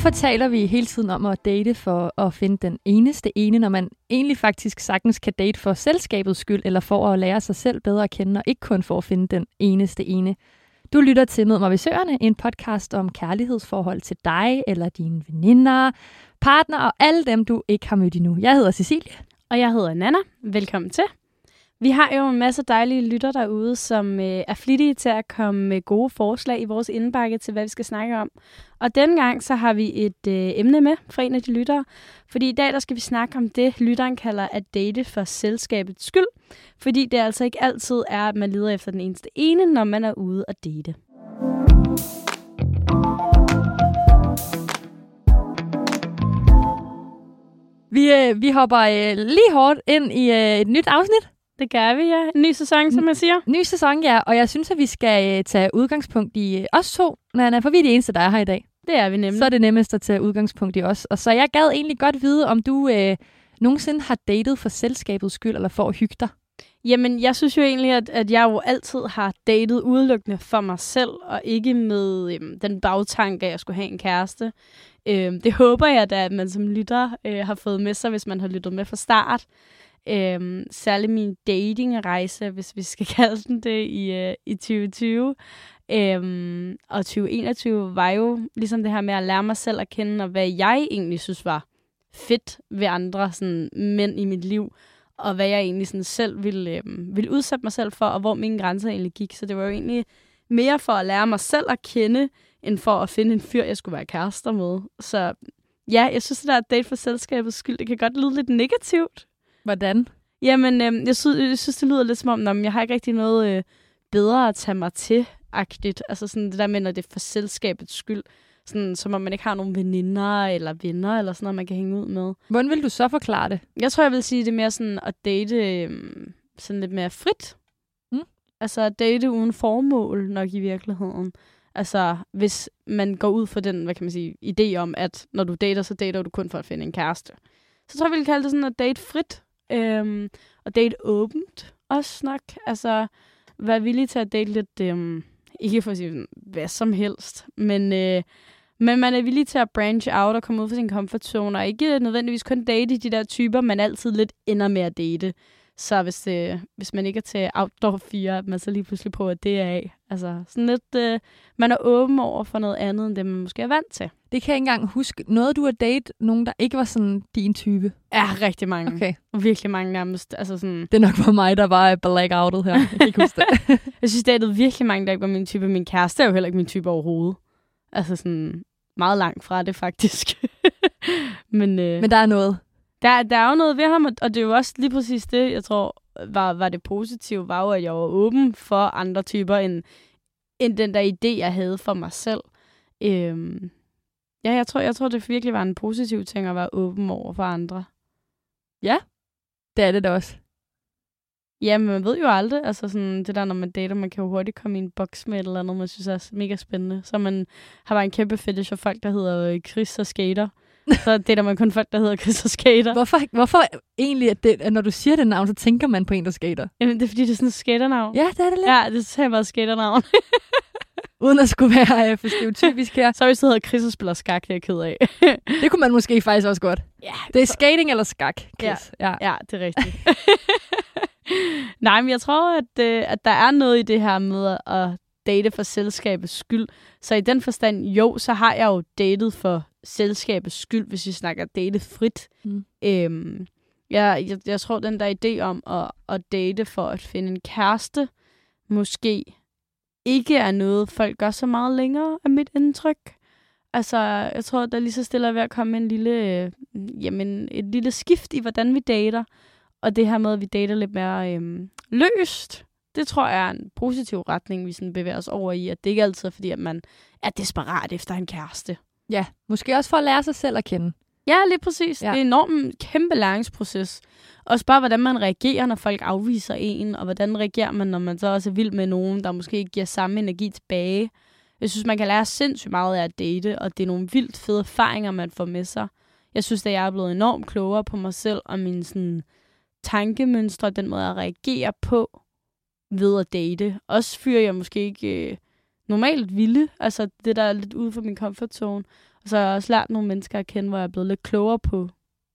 Hvorfor taler vi hele tiden om at date for at finde den eneste ene, når man egentlig faktisk sagtens kan date for selskabets skyld, eller for at lære sig selv bedre at kende, og ikke kun for at finde den eneste ene? Du lytter til Mød mig ved Søerne, en podcast om kærlighedsforhold til dig eller dine veninder, partner og alle dem, du ikke har mødt endnu. Jeg hedder Cecilie. Og jeg hedder Nana. Velkommen til. Vi har jo en masse dejlige lytter derude, som øh, er flittige til at komme med gode forslag i vores indbakke til, hvad vi skal snakke om. Og denne gang så har vi et øh, emne med fra en af de lyttere. Fordi i dag der skal vi snakke om det, lytteren kalder at date for selskabets skyld. Fordi det altså ikke altid er, at man leder efter den eneste ene, når man er ude at date. Vi, øh, vi hopper øh, lige hårdt ind i øh, et nyt afsnit. Det gør vi, ja. En ny sæson, som man siger. Ny sæson, ja. Og jeg synes, at vi skal øh, tage udgangspunkt i os to, Nana, for vi er de eneste, der er her i dag. Det er vi nemlig. Så er det nemmest at tage udgangspunkt i os. Og så jeg gad egentlig godt vide, om du øh, nogensinde har datet for selskabets skyld, eller for at hygge dig. Jamen, jeg synes jo egentlig, at, at jeg jo altid har datet udelukkende for mig selv, og ikke med øhm, den bagtanke, at jeg skulle have en kæreste. Øhm, det håber jeg da, at man som lytter øh, har fået med sig, hvis man har lyttet med fra start. Øhm, særligt min datingrejse, hvis vi skal kalde den det, i, øh, i 2020. Øhm, og 2021 var jo ligesom det her med at lære mig selv at kende, og hvad jeg egentlig synes var fedt ved andre sådan, mænd i mit liv, og hvad jeg egentlig sådan selv ville, øhm, ville udsætte mig selv for, og hvor mine grænser egentlig gik. Så det var jo egentlig mere for at lære mig selv at kende, end for at finde en fyr, jeg skulle være kærester med. Så ja, jeg synes, det der date for selskabets skyld, det kan godt lyde lidt negativt. Hvordan? Jamen, øh, jeg, synes, jeg synes, det lyder lidt som om, når jeg har ikke rigtig noget øh, bedre at tage mig til, agtigt. Altså sådan det der med, når det er for selskabets skyld. Sådan, som om man ikke har nogen veninder eller venner, eller sådan noget, man kan hænge ud med. Hvordan vil du så forklare det? Jeg tror, jeg vil sige, det er mere sådan at date øh, sådan lidt mere frit. Mm. Altså at date uden formål nok i virkeligheden. Altså, hvis man går ud for den, hvad kan man sige, idé om, at når du dater, så dater du kun for at finde en kæreste. Så tror jeg, vi vil kalde det sådan at date frit. Øhm, og date åbent også nok. Altså, vær villig til at date lidt, øhm, ikke for at sige hvad som helst, men, øh, men man er villig til at branch out og komme ud fra sin comfort zone, og ikke nødvendigvis kun date de der typer, man altid lidt ender med at date. Så hvis, øh, hvis man ikke er til outdoor fire, at man så lige pludselig prøver det af. Altså sådan lidt, øh, man er åben over for noget andet, end det man måske er vant til. Det kan jeg ikke engang huske. Noget du har date nogen, der ikke var sådan din type? Ja, rigtig mange. Okay. Virkelig mange nærmest. Altså sådan, Det er nok for mig, der var blackoutet her. Jeg kan ikke huske det. jeg synes, det er virkelig mange, der ikke var min type. Min kæreste er jo heller ikke min type overhovedet. Altså sådan meget langt fra det, faktisk. Men, øh, Men der er noget. der, der er jo noget ved ham, og- og det er jo også lige præcis det, jeg tror, var, var det positive, var jo, at jeg var åben for andre typer, end, end den der idé, jeg havde for mig selv. Øhm, ja, jeg tror, jeg tror, det virkelig var en positiv ting at være åben over for andre. Det er det da også. Ja, men man ved jo aldrig, altså sådan, det der, når man dater, man kan jo hurtigt komme i en boks med et eller andet, man synes er mega spændende. Så man har bare en kæmpe fetish for folk, der hedder øh, Chris og Skater. Så dater man kun folk, der hedder Chris og Skater. Hvorfor, hvorfor egentlig, at, det, at når du siger det navn, så tænker man på en, der skater? Jamen, det er fordi, det er sådan et skaternavn. Ja, det er det lidt. Ja, det er bare skaternavn. Uden at skulle være øh, for stereotypisk her. Så hvis det hedder Chris og spiller skak, det er jeg ked af. Det kunne man måske faktisk også godt. ja, Det er skating eller skak, Chris. Ja. ja. ja, det er rigtigt. Nej, men jeg tror, at, øh, at der er noget i det her med at date for selskabets skyld. Så i den forstand, jo, så har jeg jo datet for selskabets skyld, hvis vi snakker date frit. Mm. Øhm, jeg, jeg, jeg tror, den der idé om at, at date for at finde en kæreste, måske ikke er noget, folk gør så meget længere, af mit indtryk. Altså, jeg tror, der lige så stille er ved at komme en lille, øh, jamen, et lille skift i, hvordan vi dater. Og det her med, at vi dater lidt mere øhm, løst, det tror jeg er en positiv retning, vi sådan bevæger os over i. At det ikke altid er fordi, at man er desperat efter en kæreste. Ja, måske også for at lære sig selv at kende. Ja, lige præcis. Ja. Det er en enormt kæmpe læringsproces. Også bare, hvordan man reagerer, når folk afviser en, og hvordan reagerer man, når man så også er vild med nogen, der måske ikke giver samme energi tilbage. Jeg synes, man kan lære sindssygt meget af at date, og det er nogle vildt fede erfaringer, man får med sig. Jeg synes, at jeg er blevet enormt klogere på mig selv, og mine sådan, tankemønstre, den måde at reagere på ved at date. Også fyrer jeg måske ikke øh, normalt ville, altså det der er lidt ude for min comfort zone. Og så har jeg også lært nogle mennesker at kende, hvor jeg er blevet lidt klogere på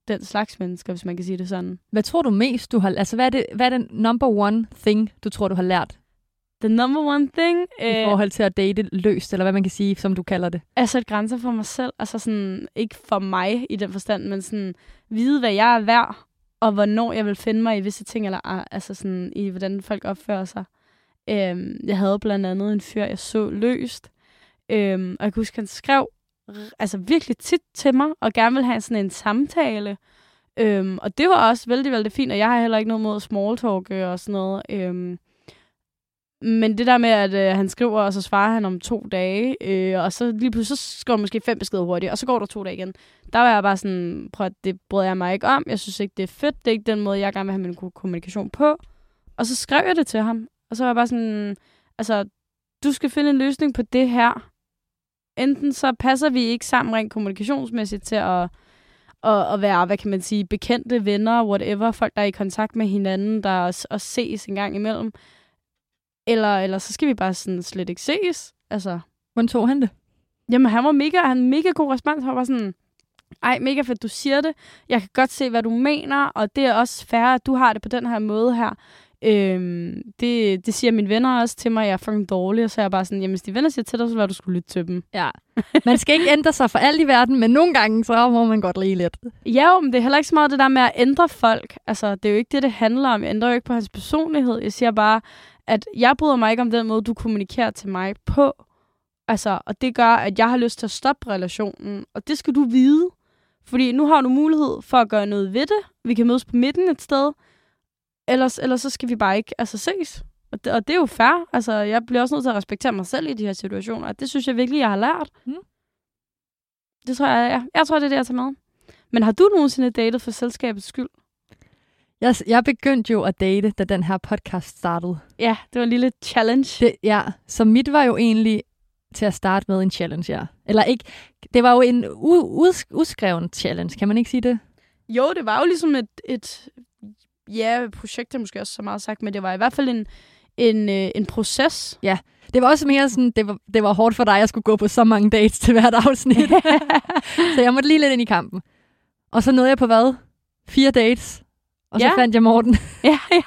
den slags mennesker, hvis man kan sige det sådan. Hvad tror du mest, du har... Altså, hvad er, det, hvad er den number one thing, du tror, du har lært The number one thing... i forhold til at date løst, eller hvad man kan sige, som du kalder det? at sætte grænser for mig selv. Altså sådan, ikke for mig i den forstand, men sådan, vide, hvad jeg er værd, og hvornår jeg vil finde mig i visse ting, eller ah, altså sådan, i hvordan folk opfører sig. Øhm, jeg havde blandt andet en fyr, jeg så løst, øhm, og jeg kan huske, han skrev altså virkelig tit til mig, og gerne ville have sådan en samtale. Øhm, og det var også vældig, vældig fint, og jeg har heller ikke noget mod small talk øh, og sådan noget. Øhm, men det der med, at øh, han skriver, og så svarer han om to dage, øh, og så lige pludselig så skriver han måske fem beskeder hurtigt, og så går der to dage igen. Der var jeg bare sådan, prøv at det bryder jeg mig ikke om. Jeg synes ikke, det er fedt. Det er ikke den måde, jeg gerne vil have min kommunikation på. Og så skrev jeg det til ham. Og så var jeg bare sådan, altså, du skal finde en løsning på det her. Enten så passer vi ikke sammen rent kommunikationsmæssigt til at, at, at være, hvad kan man sige, bekendte venner, whatever, folk, der er i kontakt med hinanden, der også, også ses en gang imellem. Eller, eller så skal vi bare sådan slet ikke ses. Altså, Hvordan tog han det? Jamen, han var mega, han mega god respons. Han var sådan, ej, mega fedt, du siger det. Jeg kan godt se, hvad du mener, og det er også fair, at du har det på den her måde her. Øhm, det, det siger mine venner også til mig, at jeg er fucking dårlig, og så er jeg bare sådan, jamen hvis de venner siger til dig, så var du skulle lytte til dem. Ja. Man skal ikke ændre sig for alt i verden, men nogle gange, så må man godt lige lidt. Ja, jo, men det er heller ikke så meget det der med at ændre folk. Altså, det er jo ikke det, det handler om. Jeg ændrer jo ikke på hans personlighed. Jeg siger bare, at jeg bryder mig ikke om den måde, du kommunikerer til mig på. Altså, og det gør, at jeg har lyst til at stoppe relationen. Og det skal du vide. Fordi nu har du mulighed for at gøre noget ved det. Vi kan mødes på midten et sted. Ellers, ellers så skal vi bare ikke altså, ses. Og det, og det er jo fair. Altså, jeg bliver også nødt til at respektere mig selv i de her situationer. Og det synes jeg virkelig, jeg har lært. Mm. Det tror jeg, ja. Jeg tror, det er det, jeg tager med. Men har du nogensinde datet for selskabets skyld? Jeg, jeg begyndte jo at date, da den her podcast startede. Ja, det var en lille challenge. Det, ja, så mit var jo egentlig til at starte med en challenge, ja. Eller ikke, det var jo en u- us- uskreven challenge, kan man ikke sige det? Jo, det var jo ligesom et, et ja, projekt er måske også så meget sagt, men det var i hvert fald en, en, øh, en proces. Det var også mere sådan, det var, det var hårdt for dig, at jeg skulle gå på så mange dates til hvert afsnit. så jeg måtte lige lidt ind i kampen. Og så nåede jeg på hvad? Fire dates. Og så Ja. fandt jeg Morten. ja, ja.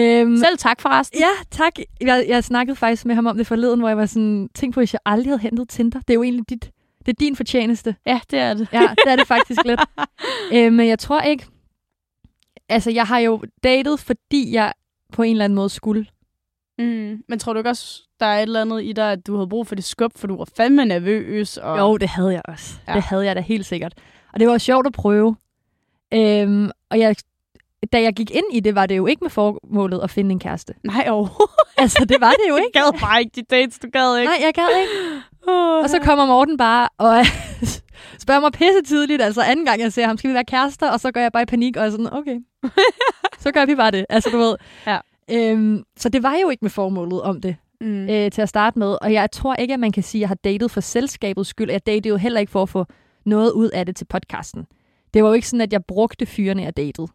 øhm, Selv tak forresten. Ja, tak. Jeg, jeg snakkede faktisk med ham om det forleden, hvor jeg var sådan, tænk på, hvis jeg aldrig havde hentet Tinder. Det er jo egentlig dit, det er din fortjeneste. Ja, det er det. Ja, det er det faktisk lidt. Øh, men jeg tror ikke... Altså, jeg har jo datet, fordi jeg på en eller anden måde skulle. Mm. Men tror du ikke også, der er et eller andet i dig, at du havde brug for det skub, for du var fandme nervøs? Og... Jo, det havde jeg også. Ja. Det havde jeg da helt sikkert. Og det var sjovt at prøve. Øhm, og jeg, da jeg gik ind i det, var det jo ikke med formålet at finde en kæreste. Nej, oh. Altså, det var det jo ikke. Jeg gad bare ikke de dates, du gad ikke. Nej, jeg gad ikke. Oh, Og så kommer Morten bare og spørger mig pisse tidligt, altså anden gang jeg ser ham, skal vi være kærester? Og så går jeg bare i panik, og er sådan, okay. så gør vi bare det. Altså, du ved. Ja. Øhm, så det var jo ikke med formålet om det mm. øh, til at starte med. Og jeg tror ikke, at man kan sige, at jeg har datet for selskabets skyld. Jeg datede jo heller ikke for at få noget ud af det til podcasten. Det var jo ikke sådan, at jeg brugte fyrene, jeg datede.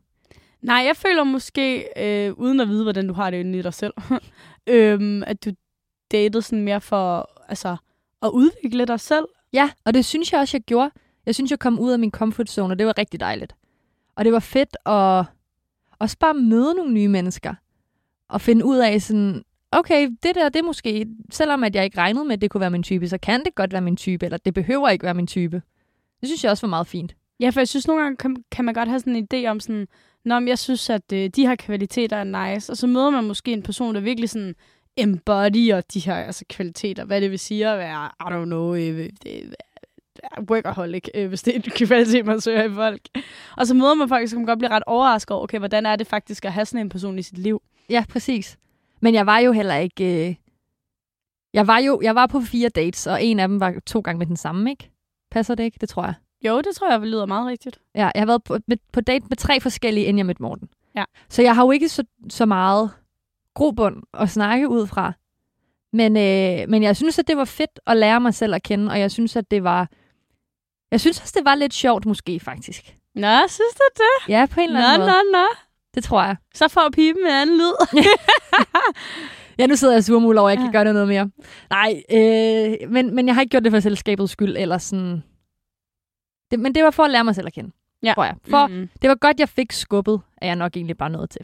Nej, jeg føler måske, øh, uden at vide, hvordan du har det inde i dig selv, øhm, at du datede sådan mere for altså, at udvikle dig selv. Ja, og det synes jeg også, jeg gjorde. Jeg synes, jeg kom ud af min comfort zone, og det var rigtig dejligt. Og det var fedt at også bare møde nogle nye mennesker. Og finde ud af sådan, okay, det der, det er måske, selvom at jeg ikke regnede med, at det kunne være min type, så kan det godt være min type, eller det behøver ikke være min type. Det synes jeg også var meget fint. Ja, for jeg synes nogle gange kan, kan man godt have sådan en idé om sådan, Nå, men jeg synes, at øh, de her kvaliteter er nice, og så møder man måske en person, der virkelig sådan embodyer de her altså, kvaliteter. Hvad det vil sige at være, I don't know, øh, det, workaholic, øh, hvis det er en kvalitet, man søger i folk. Og så møder man folk, så kan man godt blive ret overrasket over, okay, hvordan er det faktisk at have sådan en person i sit liv? Ja, præcis. Men jeg var jo heller ikke... Øh... Jeg var jo jeg var på fire dates, og en af dem var to gange med den samme, ikke? Passer det ikke? Det tror jeg. Jo, det tror jeg lyder meget rigtigt. Ja, jeg har været på, med, på date med tre forskellige, inden jeg mødte Morten. Ja. Så jeg har jo ikke så, så meget grobund at snakke ud fra. Men, øh, men jeg synes, at det var fedt at lære mig selv at kende, og jeg synes, at det var... Jeg synes også, det var lidt sjovt måske, faktisk. Nå, synes du det? Ja, på en eller Nå, anden måde. nå, nå. Det tror jeg. Så får pipen en anden lyd. Ja, nu sidder jeg surmul over, jeg Ja. kan gøre noget mere. Nej, øh, men, men jeg har ikke gjort det for selskabets skyld, eller sådan... Det, men det var for at lære mig selv at kende, Ja. tror jeg. For Mm. det var godt, jeg fik skubbet, er jeg nok egentlig bare nået til.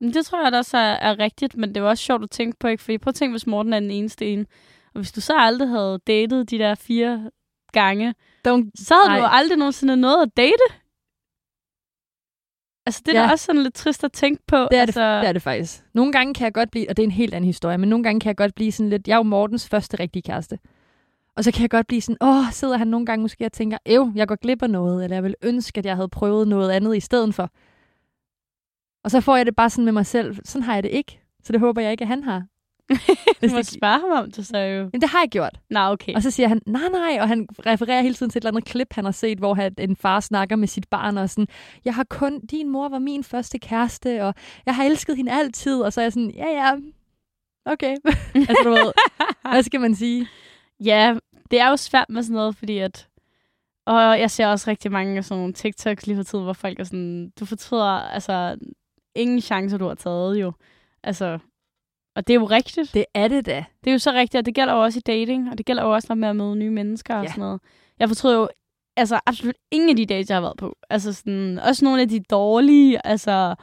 Men Det tror jeg da også er, er rigtigt, men det var også sjovt at tænke på, ikke? Fordi prøv at tænke, hvis Morten er den eneste en. Og hvis du så aldrig havde datet de der fire gange, Don't, så havde Nej. du aldrig nogensinde noget at date. Altså, det er Ja. også sådan lidt trist at tænke på. det, er altså, det, det er det faktisk. Nogle gange kan jeg godt blive, og det er en helt anden historie, men nogle gange kan jeg godt blive sådan lidt, jeg er jo Mortens første rigtige kæreste. Og så kan jeg godt blive sådan, åh, sidder han nogle gange måske og tænker, ev, jeg går glip af noget, eller jeg vil ønske, at jeg havde prøvet noget andet i stedet for. Og så får jeg det bare sådan med mig selv, sådan har jeg det ikke. Så det håber jeg ikke, at han har. Du må det- spørge ham om det så jo. Men det har jeg gjort. Nå, okay. Og så siger han, nej, nej, og han refererer hele tiden til et eller andet klip, han har set, hvor han, en far snakker med sit barn, og sådan, jeg har kun, din mor var min første kæreste, og jeg har elsket hende altid, og så er jeg sådan, ja, ja, okay. altså, du ved, hvad skal man sige? Ja, det er jo svært med sådan noget, fordi at... Og jeg ser også rigtig mange af sådan nogle TikToks lige for tiden, hvor folk er sådan, du fortryder, altså, ingen chancer, du har taget jo. Altså, og det er jo rigtigt. Det er det da. Det er jo så rigtigt, og det gælder jo også i dating, og det gælder jo også, når man med at møde nye mennesker og Ja. sådan noget. Jeg fortryder jo altså absolut ingen af de dates, jeg har været på. Altså sådan, også nogle af de dårlige, altså,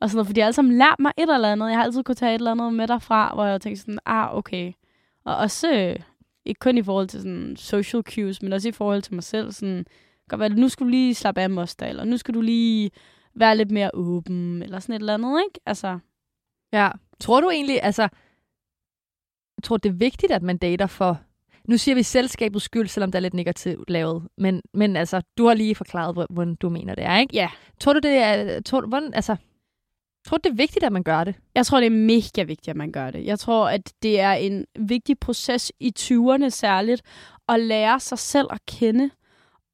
og sådan noget, for de har alle sammen lært mig et eller andet. Jeg har altid kunne tage et eller andet med derfra, hvor jeg tænkte sådan, ah, okay. Og også, øh, ikke kun i forhold til sådan social cues, men også i forhold til mig selv, sådan, godt være, nu skal du lige slappe af moster, eller nu skal du lige være lidt mere åben, eller sådan et eller andet, ikke? Altså, Ja. Tror du egentlig, altså, jeg tror, det er vigtigt, at man dater for, nu siger vi selskabets skyld, selvom det er lidt negativt lavet, men, men altså, du har lige forklaret, hvor- hvordan du mener det er, ikke? ja. Tror du, det er, tror du, hvordan, altså, tror det er vigtigt, at man gør det? Jeg tror, det er mega vigtigt, at man gør det. Jeg tror, at det er en vigtig proces i 20'erne særligt, at lære sig selv at kende.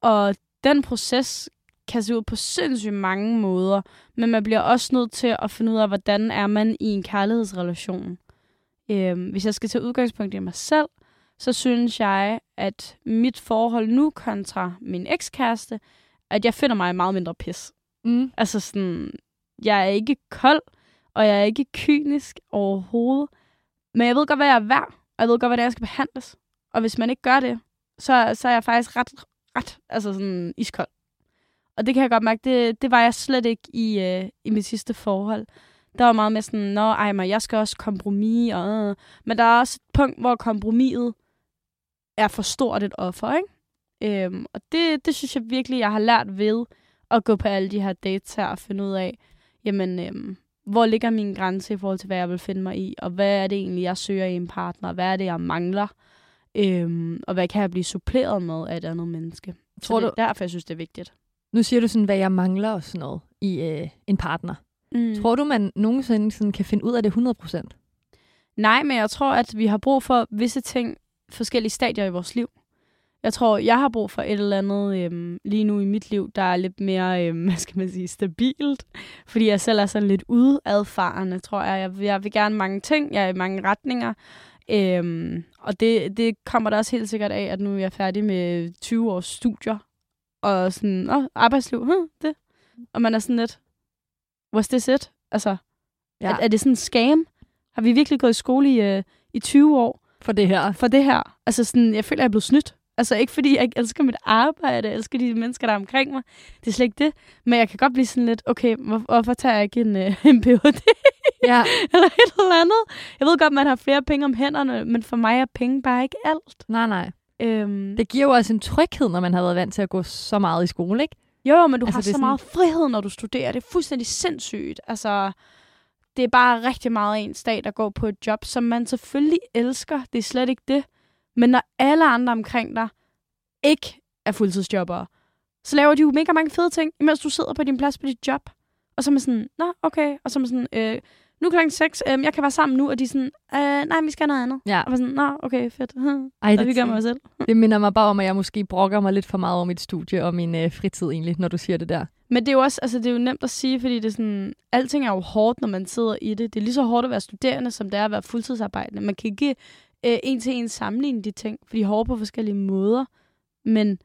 Og den proces kan se ud på sindssygt mange måder, men man bliver også nødt til at finde ud af, hvordan er man i en kærlighedsrelation. Øhm, hvis jeg skal tage udgangspunkt i mig selv, så synes jeg, at mit forhold nu kontra min ekskæreste, at jeg finder mig meget mindre pis. Mm. Altså sådan, jeg er ikke kold, og jeg er ikke kynisk overhovedet. Men jeg ved godt, hvad jeg er værd, og jeg ved godt, hvordan jeg skal behandles. Og hvis man ikke gør det, så, så er jeg faktisk ret, ret altså sådan iskold. Og det kan jeg godt mærke, det, det var jeg slet ikke i, øh, i mit sidste forhold. Der var meget med sådan, nå, ej, men jeg skal også kompromis. Og, øh. Men der er også et punkt, hvor kompromiset er for stort et offer, ikke? Øhm, og det, det synes jeg virkelig, jeg har lært ved at gå på alle de her dates her og finde ud af, jamen, øhm, hvor ligger min grænse i forhold til, hvad jeg vil finde mig i, og hvad er det egentlig, jeg søger i en partner, hvad er det, jeg mangler, øhm, og hvad kan jeg blive suppleret med af et andet menneske. Tror Så du, det er derfor, jeg synes, det er vigtigt. nu siger du sådan, hvad jeg mangler og sådan noget i øh, en partner. Mm. Tror du, man nogensinde sådan kan finde ud af det 100%? Nej, men jeg tror, at vi har brug for visse ting, forskellige stadier i vores liv. Jeg tror, jeg har brug for et eller andet øhm, lige nu i mit liv, der er lidt mere, øhm, hvad skal man sige, stabilt. Fordi jeg selv er sådan lidt udadfarende, tror jeg. Jeg jeg vil gerne mange ting, jeg er i mange retninger. Øhm, og det, det kommer der også helt sikkert af, at nu er jeg færdig med 20 års studier. Og sådan, åh, arbejdsliv, hm, det. Og man er sådan lidt, what's this it? Altså, ja. er, er det sådan en scam? Har vi virkelig gået i skole i, øh, i 20 år For det her. for det her? Altså sådan, jeg føler, jeg er blevet snydt. Altså ikke fordi, jeg ikke elsker mit arbejde, jeg elsker de mennesker, der er omkring mig. Det er slet ikke det. Men jeg kan godt blive sådan lidt, okay, hvor, hvorfor tager jeg ikke en, øh, en PhD? Ja. eller et eller andet. Jeg ved godt, man har flere penge om hænderne, men for mig er penge bare ikke alt. Nej, nej. Øhm, Det giver jo også en tryghed, når man har været vant til at gå så meget i skole, ikke? Jo, men du Altså, har så sådan- meget frihed, når du studerer. Det er fuldstændig sindssygt. Altså, det er bare rigtig meget ens dag, der går på et job, som man selvfølgelig elsker. Det er slet ikke det. Men når alle andre omkring dig ikke er fuldtidsjobbere, så laver de jo mega mange fede ting, imens du sidder på din plads på dit job. Og så er man sådan, nå, okay. Og så er man sådan, øh, nu er klokken 6, øh, jeg kan være sammen nu. Og de er sådan, øh, nej, vi skal noget andet. Ja. Og sådan, nå, okay, fedt. Ej, og vi gør mig selv. det minder mig bare om, at jeg måske brokker mig lidt for meget over mit studie og min øh, fritid egentlig, når du siger det der. Men det er jo også, altså det er jo nemt at sige, fordi det er sådan, alting er jo hårdt, når man sidder i det. Det er lige så hårdt at være studerende, som det er at være fuldtidsarbejdende. Man kan ikke øh, en til en sammenligne de ting, for de er hårde på forskellige måder. Men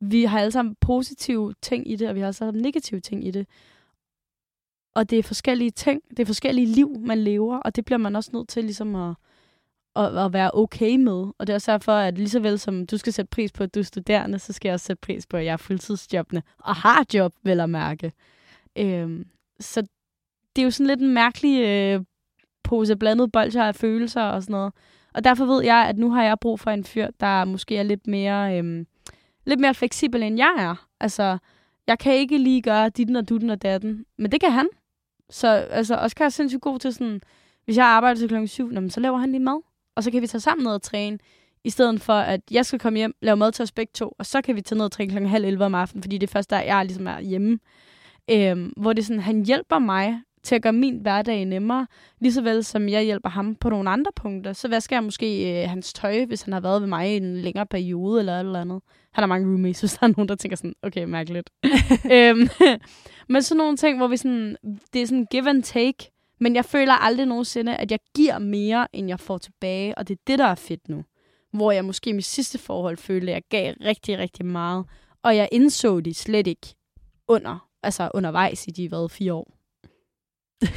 vi har alle sammen positive ting i det, og vi har alle sammen negative ting i det. og det er forskellige ting, det er forskellige liv, man lever, og det bliver man også nødt til ligesom at, at, at være okay med. Og det er også derfor, at lige så vel som du skal sætte pris på, at du er studerende, så skal jeg også sætte pris på, at jeg er fuldtidsjobbende, og har job, vel at mærke. Øhm, så det er jo sådan lidt en mærkelig øh, pose blandet bolcher af følelser og sådan noget. Og derfor ved jeg, at nu har jeg brug for en fyr, der måske er lidt mere, øhm, lidt mere fleksibel, end jeg er. Altså, jeg kan ikke lige gøre dit og dutten og datten, men det kan han. Så altså, Oscar er sindssygt god til sådan, hvis jeg arbejder til klokken 7, så laver han lige mad. Og så kan vi tage sammen ned og træne, i stedet for, at jeg skal komme hjem, lave mad til os begge to, og så kan vi tage ned og træne klokken halv 11 om aftenen, fordi det er først der, jeg ligesom er hjemme. Øhm, hvor det er sådan, han hjælper mig til at gøre min hverdag nemmere, lige så vel som jeg hjælper ham på nogle andre punkter. Så vasker jeg måske øh, hans tøj, hvis han har været ved mig i en længere periode eller eller andet. Han har mange roommates, så der er nogen, der tænker sådan, okay, mærkeligt. øhm, men sådan nogle ting, hvor vi sådan, det er sådan give and take, men jeg føler aldrig nogensinde, at jeg giver mere, end jeg får tilbage, og det er det, der er fedt nu. Hvor jeg måske i mit sidste forhold følte, at jeg gav rigtig, rigtig meget, og jeg indså det slet ikke under, altså undervejs i de været fire år. Det,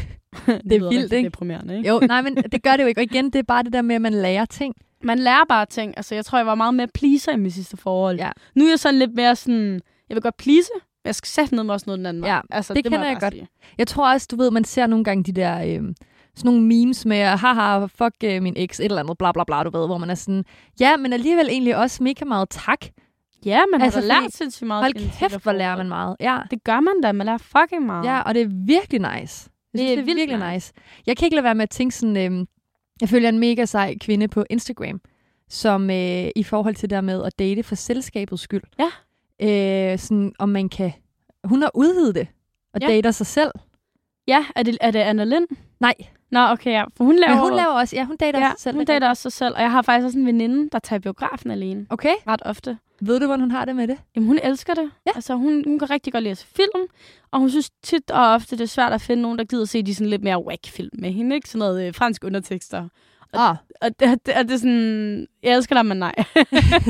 det er vildt, ikke? deprimerende, ikke? Jo, nej, men det gør det jo ikke. Og igen, det er bare det der med, at man lærer ting. Man lærer bare ting. Altså, jeg tror, jeg var meget mere pleaser i mit sidste forhold. Ja. Nu er jeg sådan lidt mere sådan, jeg vil godt please, men jeg skal sætte noget med også noget den anden. Ja, altså, det må kender jeg bare godt. Sige. Jeg tror også, du ved, man ser nogle gange de der... Øh, sådan nogle memes med, haha, fuck øh, min eks, et eller andet, bla bla bla, du ved, hvor man er sådan, ja, men alligevel egentlig også mega meget tak. Ja, man Altså, har da fordi- lært sindssygt meget. Hold kæft, hvor lærer man meget. Ja, Det gør man da. Man lærer fucking meget. ja og det er virkelig nice. Det er det er vildt virkelig nice. nice. Jeg kan ikke lade være med at tænke sådan, øh, jeg følger en mega sej kvinde på Instagram, som øh, i forhold til der med at date for selskabets skyld. Ja. Øh, sådan, om man kan... Hun har udvidet det, og Ja. dater sig selv. ja er, det, er det Anna Lind? Nej, Nå, okay, ja. For hun laver, men hun laver også, ja, hun dater ja, sig selv. hun er dater også sig selv. Og jeg har faktisk også en veninde, der tager biografen alene. Okay, Ret ofte. ved du, hvordan hun har det med det? Jamen, hun elsker det. Ja. Altså, hun, hun kan rigtig godt lide at se film, og hun synes tit og ofte, det er svært at finde nogen, der gider se de sådan lidt mere whack film med hende, ikke? Sådan noget øh, fransk undertekster. Ah, Og det, det, og det er sådan, jeg elsker dig, men nej.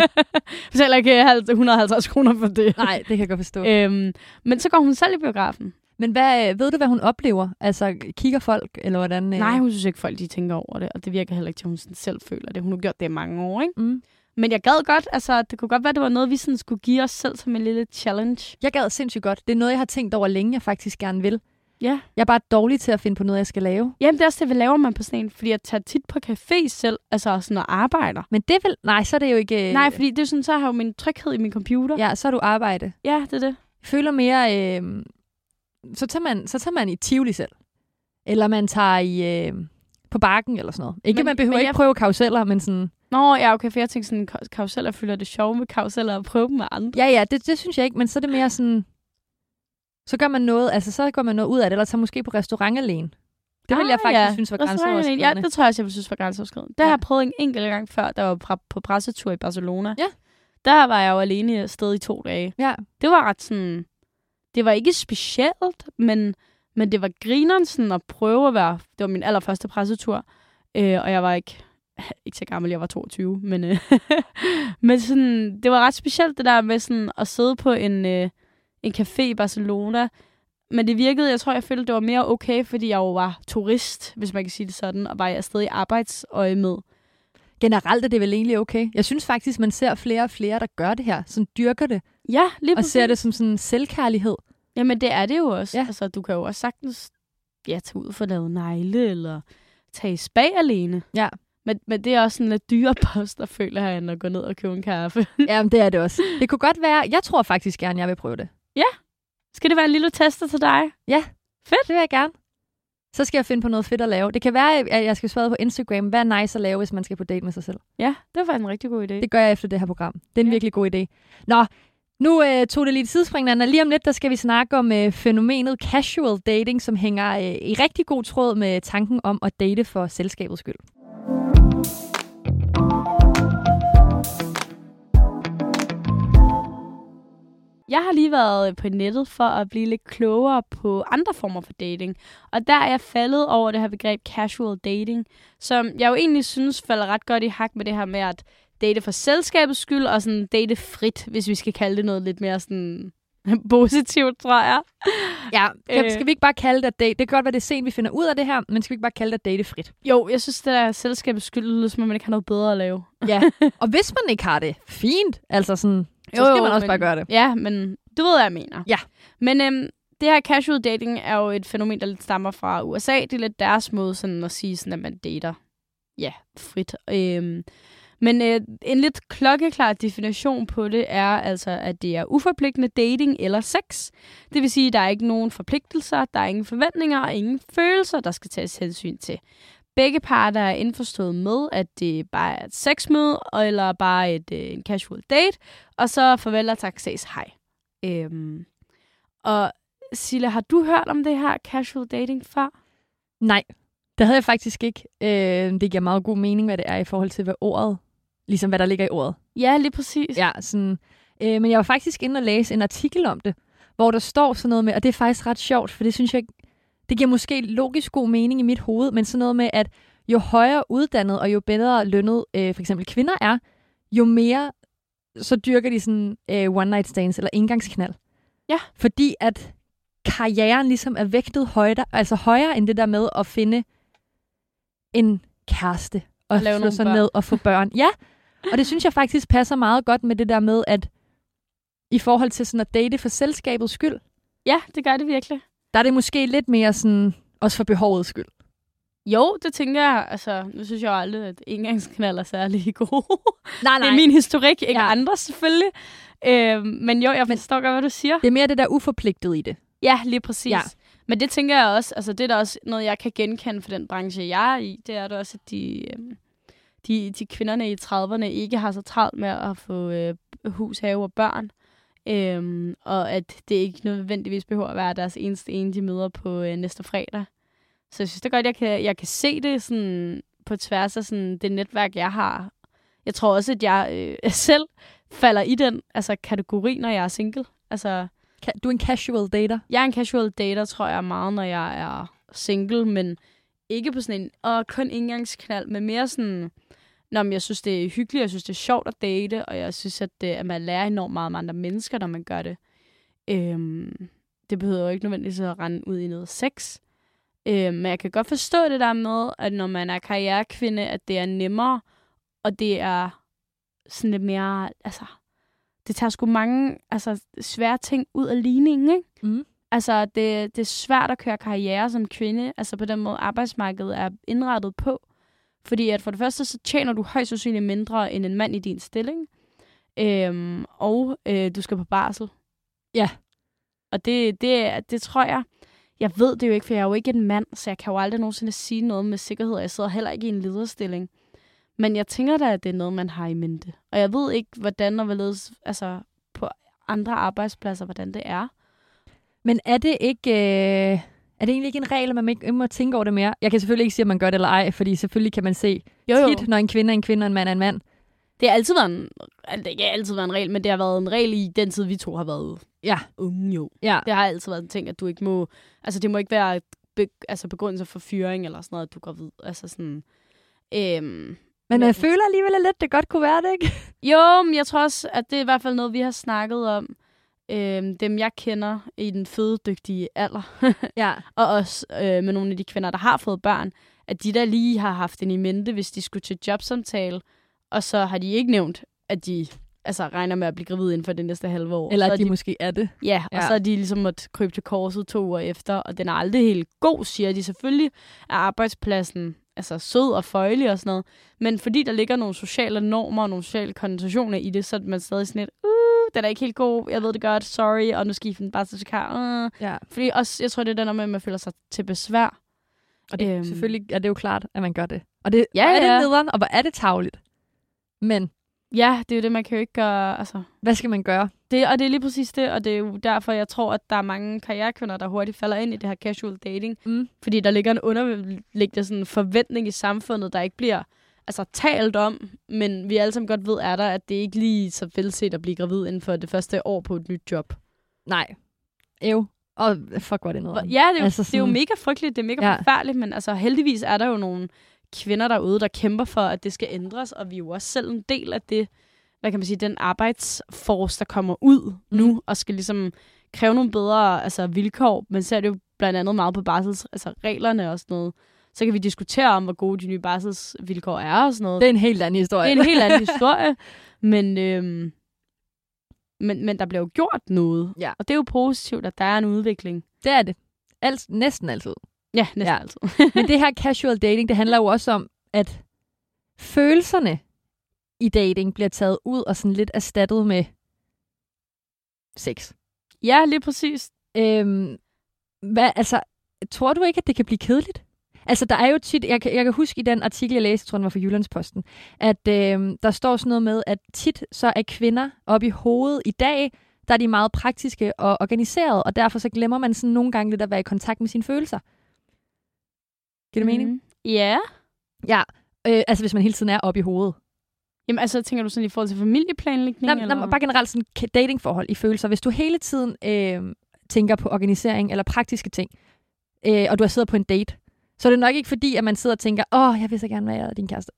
Heller ikke øh, 150 kroner for det. nej, det kan jeg godt forstå. Øhm, men så går hun selv i biografen. Men hvad, ved du, hvad hun oplever? Altså, kigger folk, eller hvordan? øh? Nej, hun synes ikke, folk de tænker over det, og det virker heller ikke til, at hun sådan selv føler det. Hun har gjort det i mange år, ikke? Mm. Men jeg gad godt, altså, det kunne godt være, det var noget, vi sådan skulle give os selv som en lille challenge. Jeg gad sindssygt godt. Det er noget, jeg har tænkt over længe, jeg faktisk gerne vil. Ja. Jeg er bare dårlig til at finde på noget, jeg skal lave. Jamen, det er også det, vi laver man på sådan en, fordi jeg tager tit på café selv, altså sådan og arbejder. Men det vil... Nej, så er det jo ikke... øh, Nej, fordi det er sådan, så har jeg jo min tryghed i min computer. Ja, så er du arbejde. ja det er det. Jeg føler mere... Øh, så, tager man, så tager man i Tivoli selv. Eller man tager i... Øh, på bakken eller sådan noget. Ikke, Men- man behøver men ikke jeg- prøve karuseller, men sådan... Nå, ja, okay, for jeg tænkte sådan, ka- karuseller føler det sjove med karuseller og prøve dem med andre. Ja, ja, det, det synes jeg ikke, men så er det mere sådan... Så gør man noget, altså så gør man noget ud af det, eller tager måske på restaurant alene. Det vil jeg faktisk synes var grænseoverskridende. Ja, det tror jeg også, jeg vil synes var grænseoverskridende. Det Ja. har jeg prøvet en enkelt gang før, der var pra- på pressetur i Barcelona. Ja. Der var jeg jo alene afsted i to dage. Ja. Det var ret sådan... Det var ikke specielt, men, men det var grineren sådan at prøve at være... Det var min allerførste pressetur, øh, og jeg var ikke, ikke så gammel, jeg var 22, men, øh, men sådan, det var ret specielt det der med sådan at sidde på en, øh, en café i Barcelona, men det virkede, jeg tror, jeg følte, det var mere okay, fordi jeg jo var turist, hvis man kan sige det sådan, og var afsted i arbejdsøje med. Generelt er det vel egentlig okay. Jeg synes faktisk, man ser flere og flere, der gør det her. Sådan dyrker det. Ja, lige Og præcis. ser det som sådan selvkærlighed. Jamen, det er det jo også. Ja. Ja. Altså, du kan jo også sagtens ja, tage ud og få lavet negle, eller tage i spa alene. Ja. Men, men det er også sådan lidt dyre poster, føler jeg, end at gå ned og købe en kaffe. Jamen, det er det også. Det kunne godt være... Jeg tror faktisk gerne, jeg vil prøve det. Skal det være en lille tester til dig? Fedt. Det vil jeg gerne. Så skal jeg finde på noget fedt at lave. Det kan være, at jeg skal svare på Instagram. Hvad er nice at lave, hvis man skal på date med sig selv? Ja, det var faktisk en rigtig god idé. Det gør jeg efter det her program. Det er en Ja. virkelig god idé. Nå, nu øh, tog det lige et sidespring, Anna. Lige om lidt, der skal vi snakke om øh, fænomenet casual dating, som hænger øh, i rigtig god tråd med tanken om at date for selskabets skyld. Jeg har lige været øh, på nettet for at blive lidt klogere på andre former for dating. Og der er jeg faldet over det her begreb casual dating, som jeg jo egentlig synes falder ret godt i hak med det her med at date for selskabets skyld, og sådan date frit, hvis vi skal kalde det noget lidt mere sådan positivt, tror jeg. Ja, kan, Øh. skal vi ikke bare kalde det date? Det kan godt være, det er sent, vi finder ud af det her, men skal vi ikke bare kalde det datefrit? Jo, jeg synes, det er selskabets skyld, lyder, som om man ikke har noget bedre at lave. Ja, og hvis man ikke har det, fint. Altså sådan, så Jo, skal man også men- bare gøre det. Ja, men du ved, hvad jeg mener. Ja. Men øhm, det her casual dating er jo et fænomen, der lidt stammer fra USA. Det er lidt deres måde sådan at sige, sådan, at man dater ja, frit. Øhm, men øh, en lidt klokkeklar definition på det er altså, at det er uforpligtende dating eller sex. Det vil sige, at der er ikke nogen forpligtelser, der er ingen forventninger og ingen følelser, der skal tages hensyn til. Begge parter er indforstået med, at det bare er et sexmøde, eller bare et, øh, en casual date, og så farvel og tak, ses, hej. Øhm, og Silla, har du hørt om det her casual dating før? Nej, det havde jeg faktisk ikke. Øh, det giver meget god mening, hvad det er i forhold til, hvad ordet, ligesom hvad der ligger i ordet. Ja, lige præcis. Ja, sådan, øh, men jeg var faktisk inde og læse en artikel om det, hvor der står sådan noget med, og det er faktisk ret sjovt, for det synes jeg, det giver måske logisk god mening i mit hoved, men sådan noget med, at jo højere uddannet og jo bedre lønnet øh, for eksempel kvinder er, jo mere så dyrker de sådan øh, one night stands eller engangsknald. Ja. Fordi at karrieren ligesom er vægtet højere, altså højere end det der med at finde en kæreste og Og slå sig børn. ned og få børn. Ja, og det synes jeg faktisk passer meget godt med det der med, at i forhold til sådan at date for selskabets skyld, ja, det gør det virkelig. der er det måske lidt mere sådan, også for behovets skyld. Jo, det tænker jeg. Altså, nu synes jeg jo aldrig, at engangsknald er særlig god. Nej, det er min historik, ikke Ja. ja. andre selvfølgelig. Øhm, men jo, jeg Men- forstår godt, hvad du siger. Det er mere det der uforpligtet i det. Ja, lige præcis. Ja. Men det tænker jeg også, altså det er da også noget, jeg kan genkende for den branche, jeg er i. Det er da også, at de, øhm, de, de kvinderne i 30'erne ikke har så travlt med at få øh, hus, have og børn. Øhm, og at det ikke nødvendigvis behøver at være deres eneste ene, de møder på øh, næste fredag. Så jeg synes det er godt, jeg kan, jeg kan se det sådan på tværs af sådan det netværk, jeg har. Jeg tror også, at jeg øh, selv falder i den altså, kategori, når jeg er single. Altså, Du er en casual dater. jeg er en casual dater, tror jeg meget, når jeg er single, men ikke på sådan en, og kun engangsknald, men mere sådan, når jeg synes, det er hyggeligt, jeg synes, det er sjovt at date, og jeg synes, at, det, at man lærer enormt meget om andre mennesker, når man gør det. Øhm, det behøver jo ikke nødvendigvis at rende ud i noget sex. Øhm, men jeg kan godt forstå det der med, at når man er karrierekvinde, at det er nemmere, og det er sådan lidt mere, altså, det tager sgu mange altså, svære ting ud af ligningen, ikke? Mm. Altså, det, det er svært at køre karriere som kvinde, altså på den måde arbejdsmarkedet er indrettet på. Fordi at for det første, så tjener du højst sandsynligt mindre end en mand i din stilling. Øhm, og øh, du skal på barsel. Ja. Og det, det, det tror jeg, jeg ved det jo ikke, for jeg er jo ikke en mand, så jeg kan jo aldrig nogensinde sige noget med sikkerhed, og jeg sidder heller ikke i en lederstilling. Men jeg tænker da, at det er noget, man har i mente. Og jeg ved ikke, hvordan og hvorledes, altså på andre arbejdspladser, hvordan det er. Men er det ikke... Øh, er det egentlig ikke en regel, at man ikke må tænke over det mere? Jeg kan selvfølgelig ikke sige, at man gør det eller ej, fordi selvfølgelig kan man se Jo, jo. tit, når en kvinde er en kvinde, og en mand er en mand. Det har altid været en, altså, det har altid været en regel, men det har været en regel i den tid, vi to har været Ja. unge jo. Ja. Det har altid været en ting, at du ikke må... Altså, det må ikke være be, altså, begrundelse for fyring eller sådan noget, at du går vid. Altså sådan... Øhm, Men Men- jeg føler alligevel lidt, det godt kunne være det, ikke? jo, men jeg tror også, at det er i hvert fald noget, vi har snakket om. Øhm, dem, jeg kender i den fødedygtige alder. Ja. og også øh, med nogle af de kvinder, der har fået børn, at de der lige har haft den i mente, hvis de skulle til jobsamtale, og så har de ikke nævnt, at de altså, regner med at blive gravid inden for det næste halve år. Eller så er at de, de måske er det. Ja, og ja. så er de ligesom måtte krybe til korset to uger efter, og den er aldrig helt god, siger de. Selvfølgelig er arbejdspladsen altså sød og føjelig og sådan noget, men fordi der ligger nogle sociale normer og nogle sociale konnotationer i det, så er man stadig sådan lidt, uh, den er ikke helt god, jeg ved det godt, sorry, og nu skal I finde bare til kar. Uh. Ja. Fordi også, jeg tror, det er den der med, at man føler sig til besvær. Og det, øhm. Selvfølgelig er det jo klart, at man gør det. Og det Ja, er det ja. nederen, og hvor er det tavligt. Men Ja, det er jo det, man kan jo ikke gøre, altså, hvad skal man gøre? Det, og det er lige præcis det, og det er jo derfor, jeg tror, at der er mange karrierekvinder, der hurtigt falder ind i det her casual dating. Mm. Fordi der ligger en underliggende sådan forventning i samfundet, der ikke bliver altså, talt om, men vi alle sammen godt ved, er der, at det ikke lige så velset at blive gravid inden for det første år på et nyt job. Nej. Ev. Og fuck, hvor er det noget. Ja, det er, jo, Altså altså det er jo sådan- mega frygteligt, det er mega Ja. forfærdeligt, men altså, heldigvis er der jo nogle kvinder derude, der kæmper for, at det skal ændres, og vi er jo også selv en del af det. hvad kan man sige, den arbejdsforce, der kommer ud mm. nu, og skal ligesom kræve nogle bedre altså, vilkår, men så er det jo blandt andet meget på barsels, altså reglerne og sådan noget. Så kan vi diskutere om, hvor gode de nye barselsvilkår er og sådan noget. Det er en helt anden historie. Det er en helt anden historie, men, øhm, men, men der bliver jo gjort noget. Ja. Og det er jo positivt, at der er en udvikling. Det er det. Alt, næsten altid. Ja, næsten Ja. altid. Men det her casual dating, det handler jo også om, at følelserne i dating bliver taget ud og sådan lidt erstattet med sex. ja, lige præcis. Øhm, hvad, altså, tror du ikke, at det kan blive kedeligt? Altså, der er jo tit, jeg kan, jeg kan huske i den artikel, jeg læste, jeg tror, den var fra Jyllandsposten, at øhm, der står sådan noget med, at tit så er kvinder oppe i hovedet i dag, der er de meget praktiske og organiseret, og derfor så glemmer man sådan nogle gange lidt at være i kontakt med sine følelser. Giver det mening? Mm. Ja. Ja, øh, altså hvis man hele tiden er oppe i hovedet. Jamen altså, tænker du sådan i forhold til familieplanlægning? Nej, eller? nej, bare generelt sådan datingforhold i følelser. Hvis du hele tiden øh, tænker på organisering eller praktiske ting, øh, og du har siddet på en date, så er det nok ikke fordi, at man sidder og tænker, åh, jeg vil så gerne være din kæreste.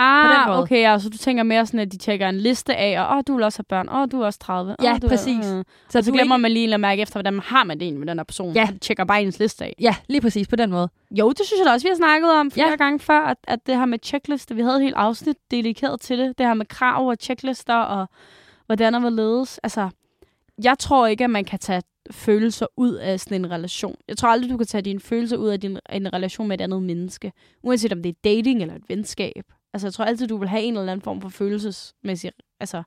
Ah, okay, ja, så du tænker mere sådan, at de tjekker en liste af, og åh, du vil også have børn, åh, du er også 30. Ja, du præcis. Er, øh. Så Og så du glemmer ikke... man lige at mærke efter, hvordan man har man det egentlig med den her person. Ja. De tjekker bare ens liste af. Ja, lige præcis på den måde. Jo, det synes jeg da også, vi har snakket om flere Ja. ja. gange før, at, at det her med checklister, vi havde et helt afsnit dedikeret til det. Det her med krav og checklister og hvordan og hvorledes. Altså, jeg tror ikke, at man kan tage følelser ud af sådan en relation. Jeg tror aldrig, du kan tage dine følelser ud af din, en relation med et andet menneske. Uanset om det er dating eller et venskab. Altså, jeg tror altid, du vil have en eller anden form for følelsesmæssig... Altså,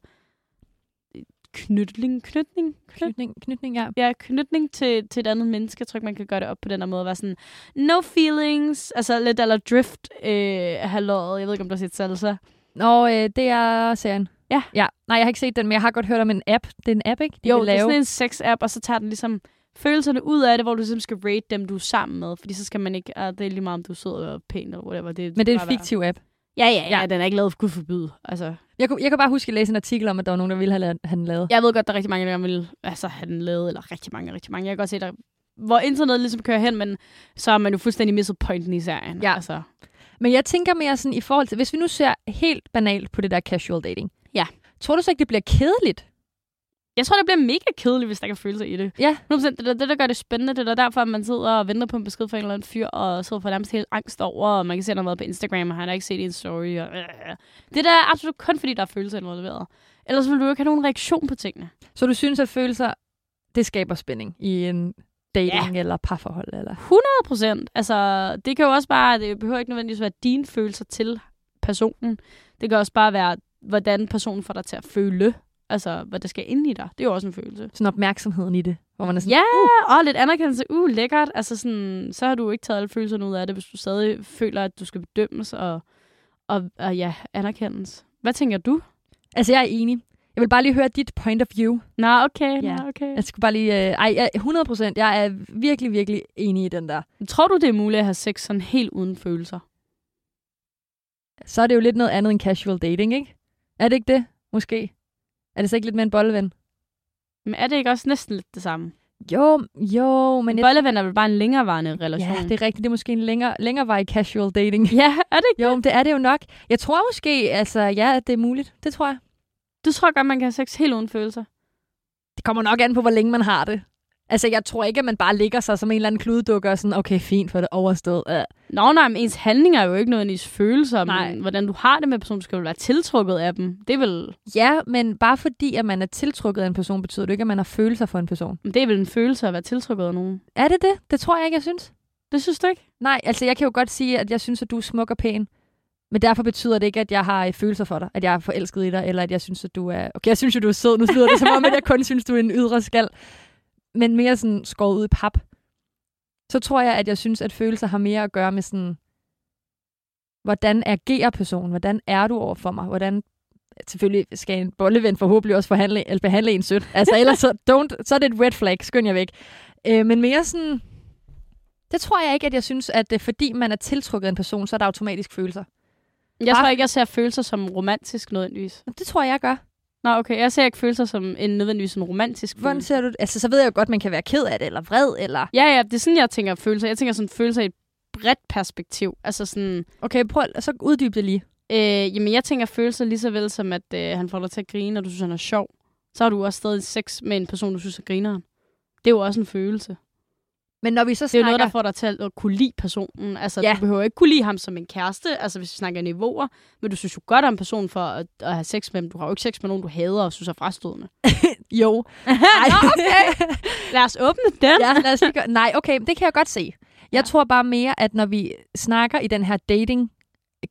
knytning, knytning, knyt, Knytning, knytning ja. ja, knytning til, til et andet menneske. Jeg tror ikke, man kan gøre det op på den her måde. Være sådan, no feelings. Altså lidt eller drift øh, halvåret. Jeg ved ikke, om du har set salsa. Nå, øh, det er serien. Ja. ja. Nej, jeg har ikke set den, men jeg har godt hørt om en app. Det er en app, ikke? De jo, vil det er lave. sådan en sex-app, og så tager den ligesom følelserne ud af det, hvor du ligesom skal rate dem, du er sammen med. Fordi så skal man ikke, ah, det er lige meget, om du er sød og pæn eller whatever. Det Men det er en fiktiv app. Være. Ja, ja, ja, Ja. den er ikke lavet for gud forbyde. Altså, Jeg kunne, jeg kan bare huske at læse en artikel om, at der var nogen, der ville have lavet- have den lavet. jeg ved godt, der er rigtig mange, der gerne vil altså, have den lavet, eller rigtig mange, rigtig mange. Jeg kan godt se, der, hvor internet ligesom kører hen, men så har man jo fuldstændig misset pointen i serien. Ja. Altså, Men jeg tænker mere sådan i forhold til, hvis vi nu ser helt banalt på det der casual dating. Ja. Tror du så ikke, det bliver kedeligt? Jeg tror, det bliver mega kedeligt, hvis der kan følelser i det. Ja. 100%. Det er det, der gør det spændende. Det er derfor, at man sidder og venter på en besked fra en eller anden fyr, og sidder for nærmest helt angst over, og man kan se, at han har været på Instagram, og han har ikke set en story. Og, øh. Det der er absolut kun, fordi der er følelser involveret. Ellers vil du ikke have nogen reaktion på tingene. Så du synes, at følelser, det skaber spænding i en dating ja. eller parforhold? Eller? 100 procent. Altså, det kan jo også bare, det behøver ikke nødvendigvis være dine følelser til personen. Det kan også bare være, hvordan personen får dig til at føle. Altså, hvad der skal ind i dig. Det er jo også en følelse. Sådan opmærksomheden i det, hvor man er sådan, Ja, og lidt anerkendelse. Uh, lækkert. Altså sådan, så har du ikke taget alle følelserne ud af det, hvis du stadig føler, at du skal bedømmes og, og, og ja, anerkendes. Hvad tænker du? altså jeg er enig. Jeg vil bare lige høre dit point of view. Nå, okay, Ja. nå, okay. Jeg skulle bare lige, øh, ej, jeg, 100 procent, jeg er virkelig, virkelig enig i den der. Tror du, det er muligt at have sex sådan helt uden følelser? Så er det jo lidt noget andet end casual dating, ikke? Er det ikke det? Måske. Er det så ikke lidt med en bolleven? Men er det ikke også næsten lidt det samme? Jo, jo, men jeg, bolleven er vel bare en længerevarende relation? ja, det er rigtigt. Det er måske en længere, længerevarig casual dating. ja, er det ikke? Jo, men det er det jo nok. Jeg tror måske, altså, ja, at det er muligt. Det tror jeg. Du tror godt, man kan have sex helt uden følelser? Det kommer nok an på, hvor længe man har det. Altså, jeg tror ikke, at man bare ligger sig som en eller anden kludedukke og sådan, okay, fint, for det overstået. Uh. Nå, nej, men ens handlinger er jo ikke nødvendigvis følelser, Nej. men hvordan du har det med personen, skal jo være tiltrukket af dem. Det er vel, Ja, men bare fordi, at man er tiltrukket af en person, betyder det ikke, at man har følelser for en person. det er vel en følelse at være tiltrukket af nogen. Er det det? Det tror jeg ikke, jeg synes. Det synes du ikke? Nej, altså jeg kan jo godt sige, at jeg synes, at du er smuk og pæn. Men derfor betyder det ikke, at jeg har øh, følelser for dig, at jeg er forelsket i dig, eller at jeg synes, at du er... Okay, jeg synes jo, du er sød. Nu lyder det som om, at jeg kun synes, du er en ydre skal. Men mere sådan skåret ud i pap. Så tror jeg, at jeg synes, at følelser har mere at gøre med sådan... Hvordan agerer personen? Hvordan er du over for mig? Hvordan... Selvfølgelig skal en bolleven forhåbentlig også forhandle, eller behandle en sødt. Altså ellers så, don't, så er det et red flag. Skynd jer væk. Øh, men mere sådan... Det tror jeg ikke, at jeg synes, at fordi man er tiltrukket af en person, så er der automatisk følelser. Jeg Bare- tror ikke, jeg ser følelser som romantisk nødvendigvis. Det tror jeg, jeg gør. Nå, okay. Jeg ser ikke følelser som en nødvendigvis en romantisk Hvordan følelse. ser du det? Altså, så ved jeg jo godt, man kan være ked af det, eller vred, eller... Ja, ja, det er sådan, jeg tænker følelser. Jeg tænker sådan følelser i et bredt perspektiv. Altså sådan, Okay, prøv så uddyb det lige. Øh, jamen, jeg tænker følelser lige så vel som, at øh, han får dig til at grine, og du synes, han er sjov. Så har du også stadig sex med en person, du synes er grineren. Det er jo også en følelse. Men når vi så Det er snakker... noget, der får dig til at kunne lide personen. Altså, Ja. du behøver ikke kunne lide ham som en kæreste, altså hvis vi snakker niveauer, men du synes jo godt om personen for at, at have sex med dem. Du har jo ikke sex med nogen, du hader og synes er frastødende. Jo. Nå, okay. Lad os åbne den. ja, lad os lige gøre... Nej, okay, det kan jeg godt se. Jeg Ja. tror bare mere, at når vi snakker i den her dating,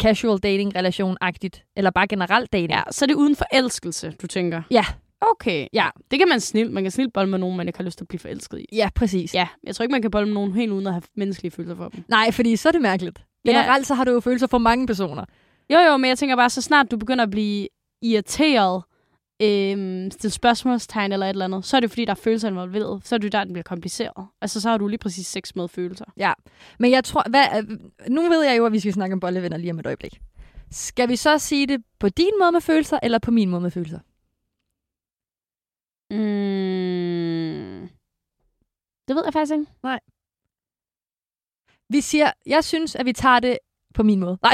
casual dating relation-agtigt, eller bare generelt dating. Ja, så er det uden forelskelse, du tænker. Ja. Okay, Ja. det kan man snilt. Man kan snilt bolle med nogen, man ikke har lyst til at blive forelsket i. Ja, præcis. Ja, jeg tror ikke, man kan bolle med nogen helt uden at have menneskelige følelser for dem. Nej, fordi så er det mærkeligt. Ja. Generelt så har du jo følelser for mange personer. Jo, jo, men jeg tænker bare, så snart du begynder at blive irriteret, øhm, stille spørgsmålstegn eller et eller andet, så er det fordi, der er følelser involveret. Så er det der, den bliver kompliceret. Altså, så har du lige præcis sex med følelser. Men jeg tror, hvad, nu ved jeg jo, at vi skal snakke om bollevenner lige om et øjeblik. Skal vi så sige det på din måde med følelser, eller på min måde med følelser? Mm. Det ved jeg faktisk ikke. Vi siger, jeg synes, at vi tager det på min måde. Nej.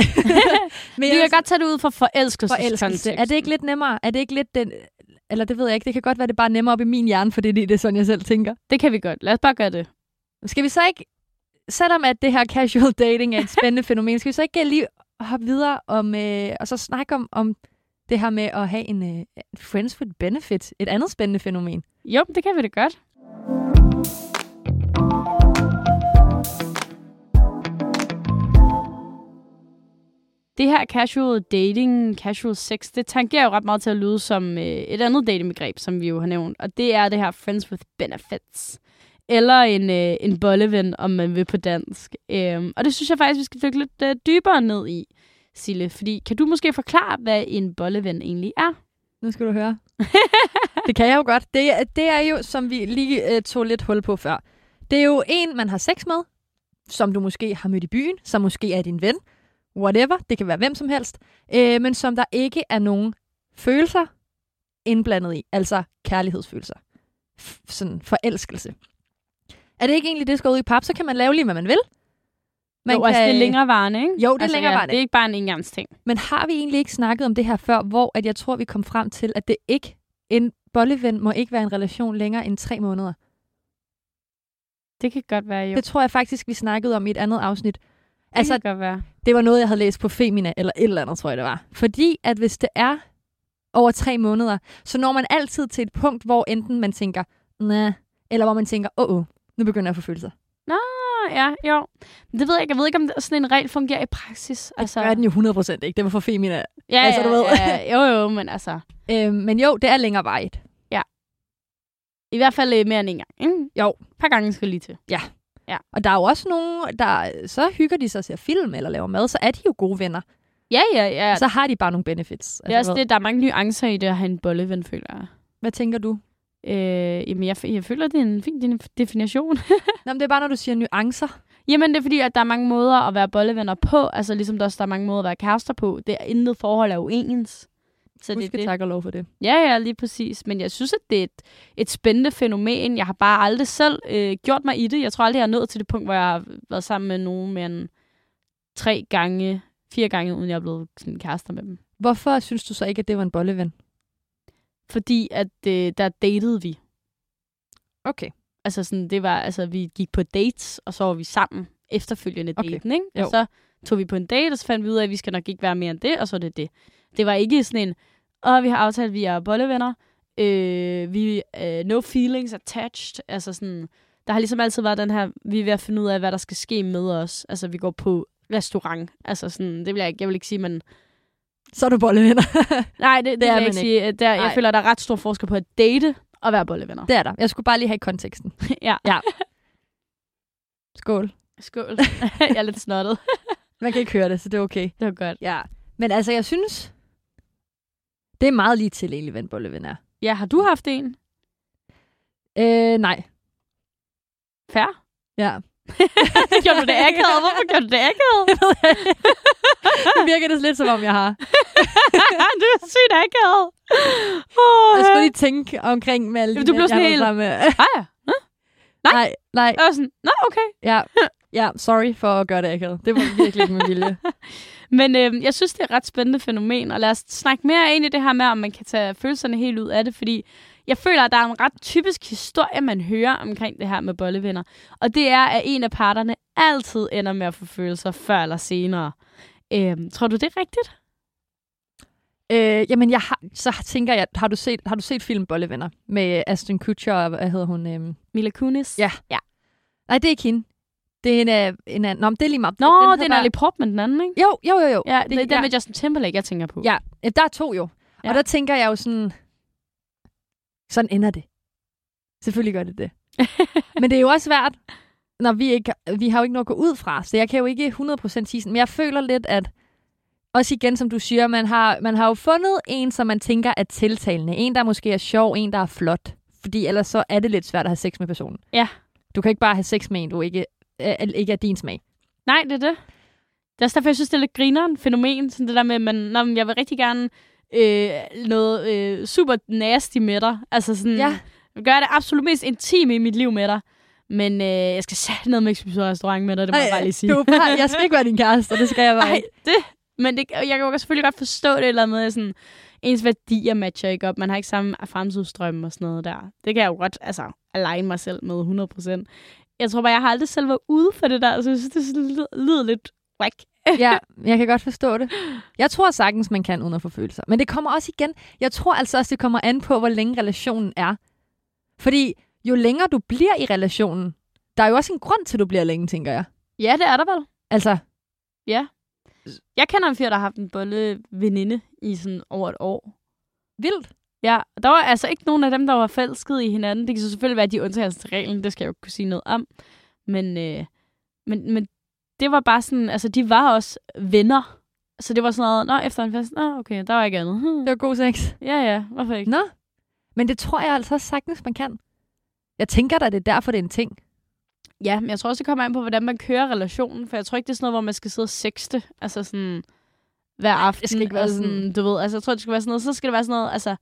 Men Vi jeg kan godt tage det ud fra forelskelse. forelskelse. Er det ikke lidt nemmere? Er det ikke lidt den... Eller det ved jeg ikke. Det kan godt være, det er bare nemmere op i min hjerne, for det, det er sådan, jeg selv tænker. Det kan vi godt. Lad os bare gøre det. Skal vi så ikke, selvom at det her casual dating er et spændende fænomen, skal vi så ikke lige hoppe videre om, øh, og så snakke om, om det her med at have en uh, friends with Benefit, et andet spændende fænomen. Jo, det kan vi da godt. Det her casual dating, casual sex, det tangerer jo ret meget til at lyde som øh, et andet datingbegreb, som vi jo har nævnt. Og det er det her friends with benefits. Eller en, øh, en bolleven, om man vil på dansk. Øhm, og det synes jeg faktisk, vi skal dykke lidt øh, dybere ned i, Sille. Fordi kan du måske forklare, hvad en bolleven egentlig er? Nu skal du høre. det kan jeg jo godt. Det, er- det er jo, som vi lige øh, tog lidt hul på før. Det er jo en, man har sex med, som du måske har mødt i byen, som måske er din ven, whatever, det kan være hvem som helst, øh, men som der ikke er nogen følelser indblandet i, altså kærlighedsfølelser. F- sådan forelskelse. Er det ikke egentlig det, skal ud i pap, så kan man lave lige, hvad man vil. Man jo, kan... altså det er længerevarende, ikke? Jo, det er altså, længerevarende. Ja, det er ikke bare en engangsting. Men har vi egentlig ikke snakket om det her før, hvor at jeg tror, vi kom frem til, at det ikke en bolleven må ikke være en relation længere end tre måneder. Det kan godt være, jo. Det tror jeg faktisk, vi snakkede om i et andet afsnit. det Altså, kan godt være. det var noget, jeg havde læst på Femina, eller et eller andet, tror jeg, det var. Fordi at hvis det er over tre måneder, så når man altid til et punkt, hvor enten man tænker, nej, eller hvor man tænker, åh, oh, oh, nu begynder jeg at få følelser. Ja, jo. Men det ved jeg ikke. Jeg ved ikke, om sådan en regel fungerer i praksis. Altså, det gør den jo 100% ikke. Det var for Femina. ja, altså, ja, du ved. ja, jo, jo, men altså... Øhm, men jo, det er længere vejet. I hvert fald øh, mere end en gang. Ikke? Jo. Et par gange skal lige til. Og der er jo også nogen, der så hygger de sig og ser film eller laver mad, så er de jo gode venner. Ja, ja, ja. Så har de bare nogle benefits. det er også hvad, det, der er mange nuancer i det at have en bolleven, føler jeg. Hvad tænker du? Øh, jamen, jeg, jeg føler, det er en fin definition. Nå, men det er bare, når du siger nuancer. Jamen, det er fordi, at der er mange måder at være bollevenner på. Altså, ligesom der også der er mange måder at være kærester på. Det er intet forhold er uens. Så det er Husk det. tak og lov for det. Ja, ja, lige præcis. Men jeg synes, at det er et, et spændende fænomen. Jeg har bare aldrig selv øh, gjort mig i det. Jeg tror aldrig, jeg er nået til det punkt, hvor jeg har været sammen med nogen mere end tre gange, fire gange, uden jeg er blevet sådan kærester med dem. Hvorfor synes du så ikke, at det var en bolleven? Fordi at øh, der datede vi. Okay. Altså sådan, det var, altså vi gik på dates, og så var vi sammen efterfølgende Okay. daten, ikke? Jo. Og så tog vi på en date, og så fandt vi ud af, at vi skal nok ikke være mere end det, og så er det det. Det var ikke sådan en, åh, vi har aftalt, at vi er bollevenner, øh, vi øh, no feelings attached, altså sådan, der har ligesom altid været den her, vi er ved at finde ud af, hvad der skal ske med os. Altså, vi går på restaurant. Altså sådan, det vil jeg ikke, jeg vil ikke sige, men Så er du bollevenner. nej, det, det, det er jeg ikke sige. Der, jeg føler, der er ret stor forskel på at date og være bollevenner. det er der. Jeg skulle bare lige have konteksten. ja. Ja. Skål. Skål. jeg er lidt snottet. Man kan ikke høre det, så det er okay. Det var godt. Ja. Men altså, jeg synes, det er meget lige til egentlig, hvad en bolleven er. Ja, har du haft en? Øh, nej. Færre? Ja. gjorde du det akavet? Hvorfor gjorde du det akavet? det virker det lidt som om, jeg har. du er sygt akavet. Oh, Jeg skulle lige tænke omkring med alle de du blev sådan helt- med. Ah, ja. Nej. nej, nej. Jeg var sådan, nå, okay. Ja, ja, sorry for at gøre det akavet. Det var virkelig ikke med vilje. Men øh, jeg synes, det er et ret spændende fænomen, og lad os snakke mere ind i det her med, om man kan tage følelserne helt ud af det, fordi jeg føler, at der er en ret typisk historie, man hører omkring det her med bollevenner. Og det er, at en af parterne altid ender med at få følelser før eller senere. Øh, tror du, det er rigtigt? Øh, jamen, jeg har, så tænker jeg, har du set, har du set film Bollevenner med Aston Kutcher og hvad hedder hun? Øh... Mila Kunis? Ja. ja. Nej, det er ikke hende. Det er en, en, en anden. Nå, men det er lige meget. Nå, den det er Natalie Portman, den anden, ikke? Jo, jo, jo. jo. Ja, det, det er den ja. med Justin Timberlake, jeg tænker på. Ja, der er to jo. Ja. Og der tænker jeg jo sådan, sådan ender det. Selvfølgelig gør det det. men det er jo også svært, når vi ikke, vi har jo ikke noget at gå ud fra, så jeg kan jo ikke 100% sige sådan, men jeg føler lidt, at også igen, som du siger, man har, man har jo fundet en, som man tænker er tiltalende. En, der måske er sjov, en, der er flot. Fordi ellers så er det lidt svært at have sex med personen. Ja. Du kan ikke bare have sex med en, du ikke, er, ikke er din smag. Nej, det er det. Det er også derfor, jeg synes, det er lidt grineren fænomen. Sådan det der med, at man, når jeg vil rigtig gerne øh, noget øh, super nasty med dig. Altså sådan, ja. jeg gør det absolut mest intime i mit liv med dig. Men øh, jeg skal sætte noget med restaurant med dig, det må Ej, jeg bare lige sige. Du bare, jeg skal ikke være din kæreste, det skal jeg bare Ej, det, men det, jeg kan jo selvfølgelig godt forstå det eller med, sådan, ens værdier matcher ikke op. Man har ikke samme fremtidsstrøm og sådan noget der. Det kan jeg jo godt altså, align mig selv med 100%. Jeg tror bare, jeg har aldrig selv været ude for det der, så jeg synes, det lyder lidt whack. ja, jeg kan godt forstå det. Jeg tror sagtens, man kan uden at få følelser. Men det kommer også igen. Jeg tror altså også, det kommer an på, hvor længe relationen er. Fordi jo længere du bliver i relationen, der er jo også en grund til, at du bliver længe, tænker jeg. Ja, det er der vel. Altså. Ja. Jeg kender en fyr, der har haft en bolle veninde i sådan over et år. Vildt. Ja, der var altså ikke nogen af dem, der var falsket i hinanden. Det kan så selvfølgelig være de undtagelser til reglen, det skal jeg jo kunne sige noget om. Men, øh, men, men det var bare sådan, altså de var også venner. Så det var sådan noget, nå, efter en fest, nå, okay, der var ikke andet. Hmm. Det var god sex. Ja, ja, hvorfor ikke? Nå, men det tror jeg altså også sagtens, man kan. Jeg tænker da, det er derfor, det er en ting. Ja, men jeg tror også, det kommer an på, hvordan man kører relationen, for jeg tror ikke, det er sådan noget, hvor man skal sidde og sexte, altså sådan hver aften. Det skal ikke være sådan, du ved, altså jeg tror, det skal være sådan noget, så skal det være sådan noget, altså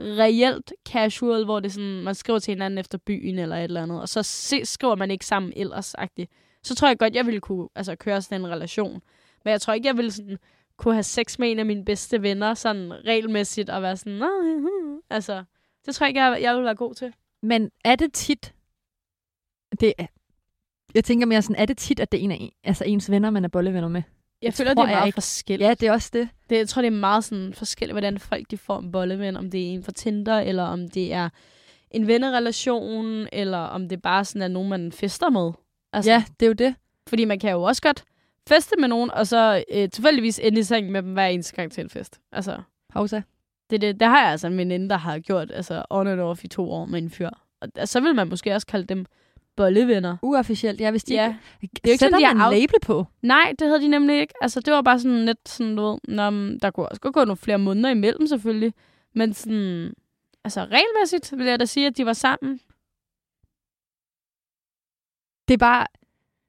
reelt casual, hvor det sådan, man skriver til hinanden efter byen eller et eller andet, og så se, skriver man ikke sammen ellers -agtigt. Så tror jeg godt, jeg ville kunne altså, køre sådan en relation. Men jeg tror ikke, jeg ville sådan, kunne have sex med en af mine bedste venner, sådan regelmæssigt, og være sådan, altså, det tror jeg ikke, jeg, jeg ville være god til. Men er det tit, det, jeg tænker mere sådan, er det tit, at det er en af altså ens venner, man er bollevenner med? Jeg, føler, det er meget forskelligt. Ja, det er også det. det. Jeg tror, det er meget sådan forskelligt, hvordan folk de får en bolleven. Om det er en fra Tinder, eller om det er en vennerelation, eller om det bare sådan er nogen, man fester med. Altså, ja, det er jo det. Fordi man kan jo også godt feste med nogen, og så øh, tilfældigvis ende i seng med dem hver eneste gang til en fest. Altså, Pausa. Det, det, det har jeg altså en veninde, der har gjort altså on and off i to år med en fyr. Og så vil man måske også kalde dem bollevenner. Uofficielt, ja. Hvis de ja. Ikke, det er ikke sådan, de en label på. Nej, det havde de nemlig ikke. Altså, det var bare sådan lidt sådan, du ved, når, der kunne også gå nogle flere måneder imellem selvfølgelig. Men sådan, altså regelmæssigt vil jeg da sige, at de var sammen. Det er bare,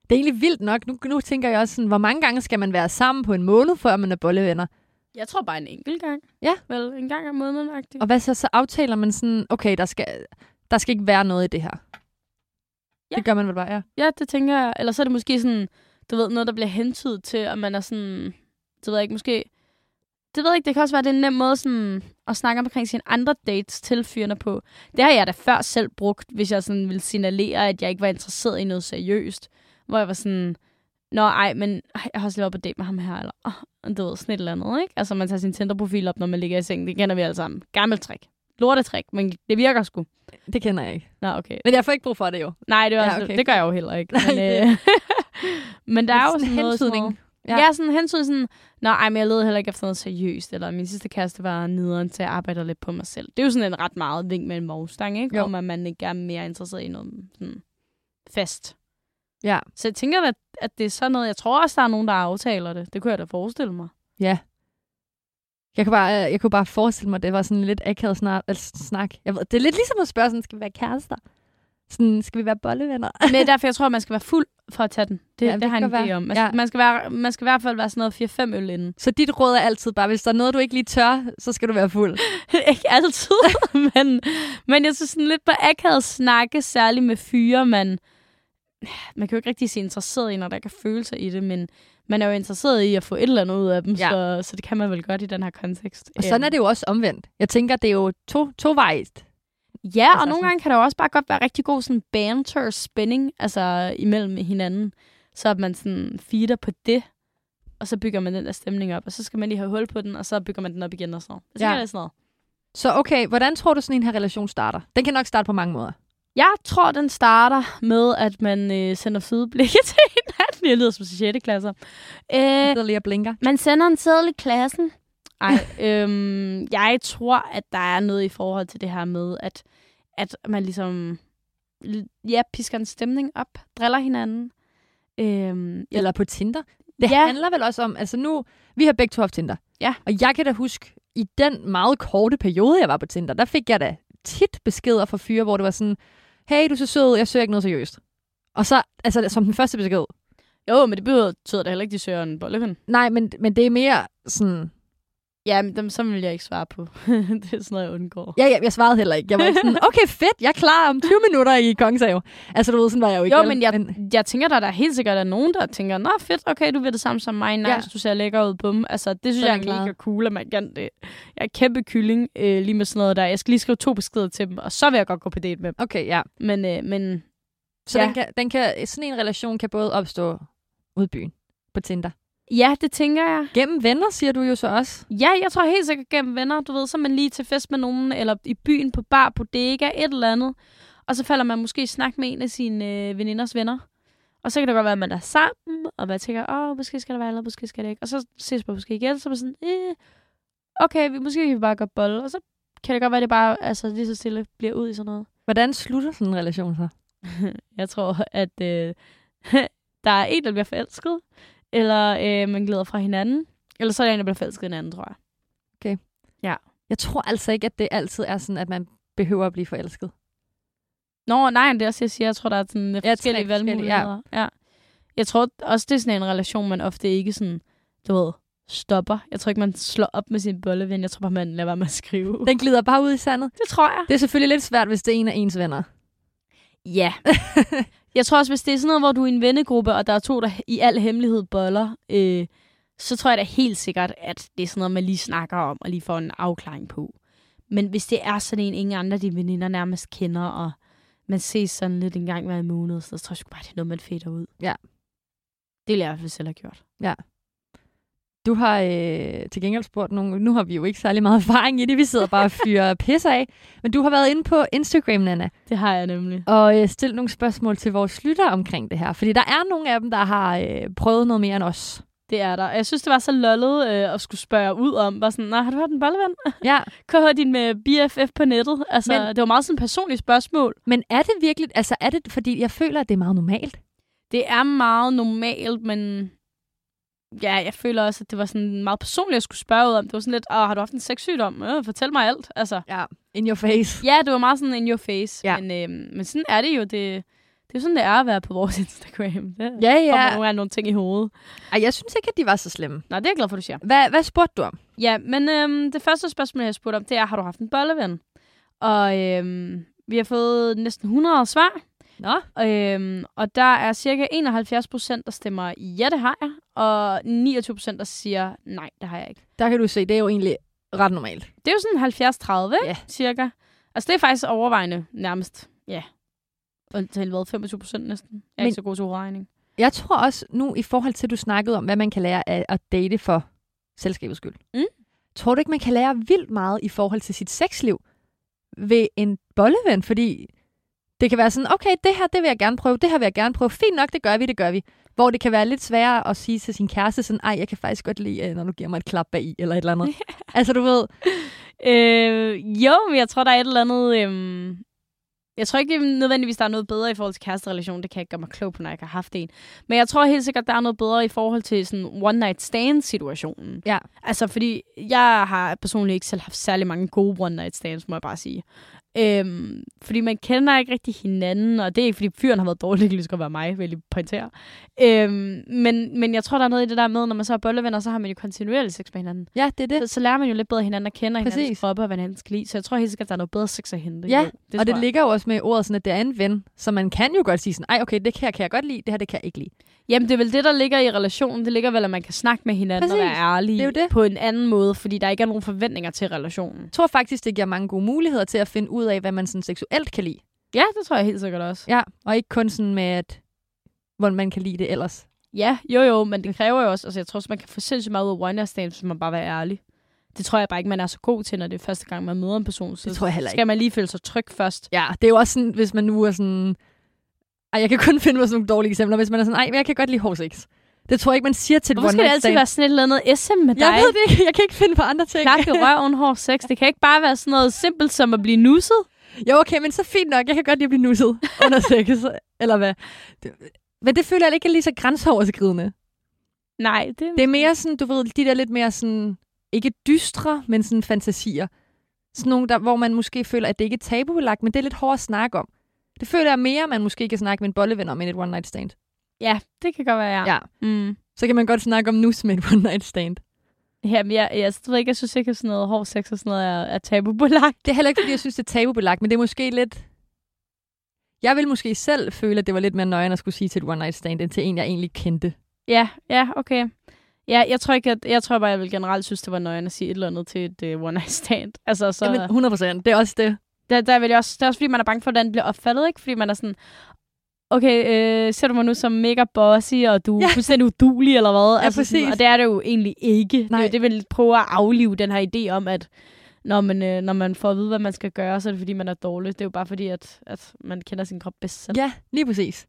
det er egentlig vildt nok. Nu, nu tænker jeg også sådan, hvor mange gange skal man være sammen på en måned, før man er bollevenner? Jeg tror bare en enkelt gang. Ja. Vel, en gang om måneden. Og hvad så? Så aftaler man sådan, okay, der skal, der skal ikke være noget i det her. Ja. Det gør man vel bare, ja. Ja, det tænker jeg. Eller så er det måske sådan, du ved, noget, der bliver hentydet til, at man er sådan, det ved jeg ikke, måske... Det ved jeg ikke, det kan også være, det er en nem måde sådan, at snakke omkring sine andre dates til fyrene på. Det har jeg da før selv brugt, hvis jeg sådan ville signalere, at jeg ikke var interesseret i noget seriøst. Hvor jeg var sådan, Nå, ej, men ej, jeg har også lige været på date med ham her, eller oh, du ved, sådan et eller andet, ikke? Altså, man tager sin Tinder-profil op, når man ligger i sengen. Det kender vi alle sammen. Gammelt trick. Lortetrik, men det virker sgu. Det kender jeg ikke. Nå, okay. Men jeg får ikke brug for det jo. Nej, det, var ja, altså, okay. det gør jeg jo heller ikke. Men, øh, men der er jo sådan noget hentydning. Ja. ja, sådan hensyn sådan, Nå, ej, men jeg leder heller ikke efter noget seriøst, eller min sidste kæreste var nederen til at arbejde lidt på mig selv. Det er jo sådan en ret meget vink med en morgstang, ikke? Jo. Om at man ikke er mere interesseret i noget sådan fast. Ja. Så jeg tænker, at, at det er sådan noget, jeg tror også, der er nogen, der aftaler det. Det kunne jeg da forestille mig. Ja. Jeg kunne bare, jeg kunne bare forestille mig, at det var sådan lidt akavet snak. snak. Jeg ved, det er lidt ligesom at spørge, sådan, skal vi være kærester? Sådan, skal vi være bollevenner? Men derfor, jeg tror, at man skal være fuld for at tage den. Det, ja, det, det har jeg en idé om. Man, ja. man, skal være, man skal i hvert fald være sådan noget 4-5 øl inden. Så dit råd er altid bare, hvis der er noget, du ikke lige tør, så skal du være fuld? ikke altid, men, men jeg synes sådan lidt på akavet snakke, særligt med fyre, man, man kan jo ikke rigtig se interesseret i, når der kan følelser i det, men, man er jo interesseret i at få et eller andet ud af dem, Ja. så, så det kan man vel godt i den her kontekst. Og sådan er det jo også omvendt. Jeg tænker, det er jo to, tovejst. Ja, Altså og nogle gange kan der jo også bare godt være rigtig god sådan banter spænding, altså imellem hinanden, så at man sådan feeder på det, og så bygger man den der stemning op, og så skal man lige have hul på den, og så bygger man den op igen og sådan noget. Jeg tænker, Ja. det sådan noget. Så okay, hvordan tror du sådan en her relation starter? Den kan nok starte på mange måder. Jeg tror, den starter med, at man øh, sender fede blikke til hinanden. Jeg lyder som 6. klasser. Jeg Øh, sidder lige og blinker. man sender en seddel i klassen. Ej, øhm, jeg tror, at der er noget i forhold til det her med, at, at man ligesom ja, pisker en stemning op, driller hinanden. Øhm, jeg, Eller på Tinder. Det Ja. handler vel også om, altså nu, vi har begge to haft Tinder. Ja. Og jeg kan da huske, i den meget korte periode, jeg var på Tinder, der fik jeg da tit beskeder fra fyre, hvor det var sådan, hey, du er så sød, jeg søger ikke noget seriøst. Og så, altså som den første besked. Jo, men det betyder da heller ikke, de søger en bolleven. Nej, men, men det er mere sådan, Ja, men dem, så vil jeg ikke svare på. det er sådan noget, jeg undgår. ja, ja, jeg svarede heller ikke. Jeg var ikke sådan, okay, fedt, jeg er klar om 20 minutter i Kongshave. Altså du ved, sådan var jeg jo ikke. Jo, men jeg, jeg tænker, der er der helt sikkert er nogen, der tænker, nå fedt, okay, du vil det samme som mig, nice, Ja. du ser lækker ud på dem. Altså, det synes Så er jeg er mega cool, at man kan det. Jeg er kæmpe kylling øh, lige med sådan noget der. Jeg skal lige skrive to beskeder til dem, og så vil jeg godt gå på date med dem. Okay, ja. Men, øh, men Så Ja. den, kan, den kan, sådan en relation kan både opstå ude i byen på Tinder. ja, det tænker jeg. Gennem venner, siger du jo så også. Ja, jeg tror helt sikkert gennem venner. Du ved, så er man lige til fest med nogen, eller i byen på bar, bodega, et eller andet. Og så falder man måske i snak med en af sine øh, veninders venner. Og så kan det godt være, at man er sammen, og man tænker, åh, måske skal der være, eller måske skal det ikke. Og så ses man måske igen, så er man sådan, eh, okay, vi, måske kan vi bare godt bolle. Og så kan det godt være, at det bare altså, lige så stille bliver ud i sådan noget. Hvordan slutter sådan en relation så? Jeg tror, at øh, der er en, der bliver forelsket, eller øh, man glæder fra hinanden, eller så er der en, der bliver forelsket i en anden, tror jeg. Jeg tror altså ikke, at det altid er sådan, at man behøver at blive forelsket. Nå, nej, det er også, jeg siger, jeg tror, der er sådan ja, tre forskellige forskellige, valgmuligheder. Ja. ja. Jeg tror også, det er sådan en relation, man ofte ikke sådan, du ved, stopper. Jeg tror ikke, man slår op med sin bolleven. Jeg tror bare, man lader være med at skrive. Den glider bare ud i sandet. Det tror jeg. Det er selvfølgelig lidt svært, hvis det er en af ens venner. Ja. jeg tror også, hvis det er sådan noget, hvor du er i en vennegruppe, og der er to, der i al hemmelighed boller, øh, så tror jeg da helt sikkert, at det er sådan noget, man lige snakker om, og lige får en afklaring på. Men hvis det er sådan en, ingen andre dine veninder nærmest kender, og man ses sådan lidt en gang hver måned, så tror jeg sgu bare, det er noget, man fader ud. Ja. Det ville jeg i hvert fald selv have gjort. Du har øh, til gengæld spurgt nogle... Nu har vi jo ikke særlig meget erfaring i det. Vi sidder bare og fyrer pis af. Men du har været inde på Instagram, Nana, Det har jeg nemlig. og øh, stillet nogle spørgsmål til vores lytter omkring det her. Fordi der er nogle af dem, der har øh, prøvet noget mere end os. Det er der. Jeg synes, det var så lollet øh, at skulle spørge ud om. Bare sådan, Nå, har du hørt en bolleven? Ja, KH din med BFF på nettet. Altså, Men... det var meget sådan et personligt spørgsmål. men er det virkelig... Altså, er det... Fordi jeg føler, at det er meget normalt. Det er meget normalt, men ja, jeg føler også, at det var sådan meget personligt, at skulle spørge ud om. Det var sådan lidt, Åh, har du haft en sexsygdom? Øh, fortæl mig alt. Altså, Ja, in your face. ja, det var meget sådan in your face. Ja. Men, øh, men sådan er det jo. Det, det er sådan, det er at være på vores Instagram. Det Ja, ja. ja. nogle gange nogle ting i hovedet. Ej, jeg synes ikke, at de var så slemme. Nå, det er jeg glad for, du siger. Hvad, hvad spurgte du om? Ja, men øhm, det første spørgsmål, jeg har spurgt om, det er, har du haft en bolleven? Og øhm, vi har fået næsten 100 svar. Nå, Øhm, og der er cirka 71 procent, der stemmer, ja, det har jeg. Og 29 procent, der siger, nej, det har jeg ikke. der kan du se, det er jo egentlig ret normalt. Det er jo sådan 70-30, Ja. cirka. Altså, det er faktisk overvejende nærmest, ja. Og til hvad, 25 procent næsten. Jeg er Men- ikke så god til udregning. Jeg tror også nu, i forhold til, at du snakkede om, hvad man kan lære af at date for selskabets skyld. Mm. Tror du ikke, man kan lære vildt meget i forhold til sit sexliv ved en bolleven? Fordi det kan være sådan, okay, det her, det vil jeg gerne prøve, det her vil jeg gerne prøve. Fint nok, det gør vi, det gør vi. Hvor det kan være lidt sværere at sige til sin kæreste sådan, ej, jeg kan faktisk godt lide, øh, når du giver mig et klap bag i, eller et eller andet. altså, du ved, Øh, jo, men jeg tror, der er et eller andet... Øhm, jeg tror ikke nødvendigvis, der er noget bedre i forhold til kæresterelation. Det kan jeg ikke gøre mig klog på, når jeg ikke har haft en. Men jeg tror helt sikkert, der er noget bedre i forhold til sådan one-night stand-situationen. Ja. Altså, fordi jeg har personligt ikke selv haft særlig mange gode one-night stands, må jeg bare sige. Øhm, fordi man kender ikke rigtig hinanden, og det er ikke, fordi fyren har været dårlig, det kan lige så godt være mig, vil jeg pointere. Øhm, men, men jeg tror, der er noget i det der med, når man så er bollevenner, så har man jo kontinuerligt sex med hinanden. Ja, det er det. Så, så lærer man jo lidt bedre hinanden at kende, og Præcis. hinandens kroppe, og hvad hinanden skal lide. Så jeg tror helt sikkert, at der er noget bedre sex at hente. Ja, jo, det og det jeg. ligger jo også med ordet sådan, at det er en ven. Så man kan jo godt sige sådan, ej okay, det her kan jeg godt lide, det her det kan jeg ikke lide. Jamen, det er vel det, der ligger i relationen. Det ligger vel, at man kan snakke med hinanden og Præcis. være ærlig Det er det. på en anden måde, fordi der ikke er nogen forventninger til relationen. Jeg tror faktisk, det giver mange gode muligheder til at finde ud af, hvad man sådan seksuelt kan lide. Ja, det tror jeg helt sikkert også. Ja, og ikke kun sådan med, at, hvordan man kan lide det ellers. Ja, jo jo, men det kræver jo også, altså jeg tror også, man kan få sindssygt meget ud af one night stands, hvis man bare være ærlig. Det tror jeg bare ikke, man er så god til, når det er første gang, man møder en person. Så Det tror jeg heller ikke. skal man lige føle sig tryg først. Ja, det er jo også sådan, hvis man nu er sådan... Ej, jeg kan kun finde på sådan nogle dårlige eksempler, hvis man er sådan, ej, men jeg kan godt lide hård sex. Det tror jeg ikke, man siger til Hvorfor skal det altid være sådan et eller andet SM med dig? Jeg ved det ikke. Jeg kan ikke finde på andre ting. Klap i røven, hård sex. Det kan ikke bare være sådan noget simpelt som at blive nusset. Jo, okay, men så fint nok. Jeg kan godt lide at blive nusset under sex. Eller hvad? Det, men det føler jeg ikke er lige så grænseoverskridende. Nej, det, Det er mere sådan, du ved, de der lidt mere sådan, ikke dystre, men sådan fantasier. Sådan nogle, der, hvor man måske føler, at det ikke er tabubelagt, men det er lidt hårdt at snakke om. Det føler jeg mere, man måske kan snakke med en bolleven om end et one night stand. Ja, det kan godt være, ja. Ja. Mm. Så kan man godt snakke om nus med et one night stand. Jamen, jeg, jeg, jeg, ved ikke, jeg synes ikke, at sådan noget hård sex og sådan noget er, er tabubelagt. Det er heller ikke, fordi jeg synes, det er tabubelagt, men det er måske lidt... Jeg vil måske selv føle, at det var lidt mere nøjere at skulle sige til et one night stand, end til en, jeg egentlig kendte. Ja, ja, okay. Ja, jeg tror ikke, at, jeg tror bare, jeg vil generelt synes, det var nøjere at sige et eller andet til et uh, one night stand. Altså, så, Jamen, 100 procent. Det er også det. der, der vil jeg også, det er også fordi, man er bange for, hvordan det bliver opfattet, ikke? Fordi man er sådan, okay, øh, ser du mig nu som mega bossy, og du er Ja. fuldstændig udulig, eller hvad? Ja, sådan, præcis. og det er det jo egentlig ikke. Nej. Det, det vil prøve at aflive den her idé om, at når man, øh, når man får at vide, hvad man skal gøre, så er det fordi, man er dårlig. Det er jo bare fordi, at, at man kender sin krop bedst selv. Ja, lige præcis.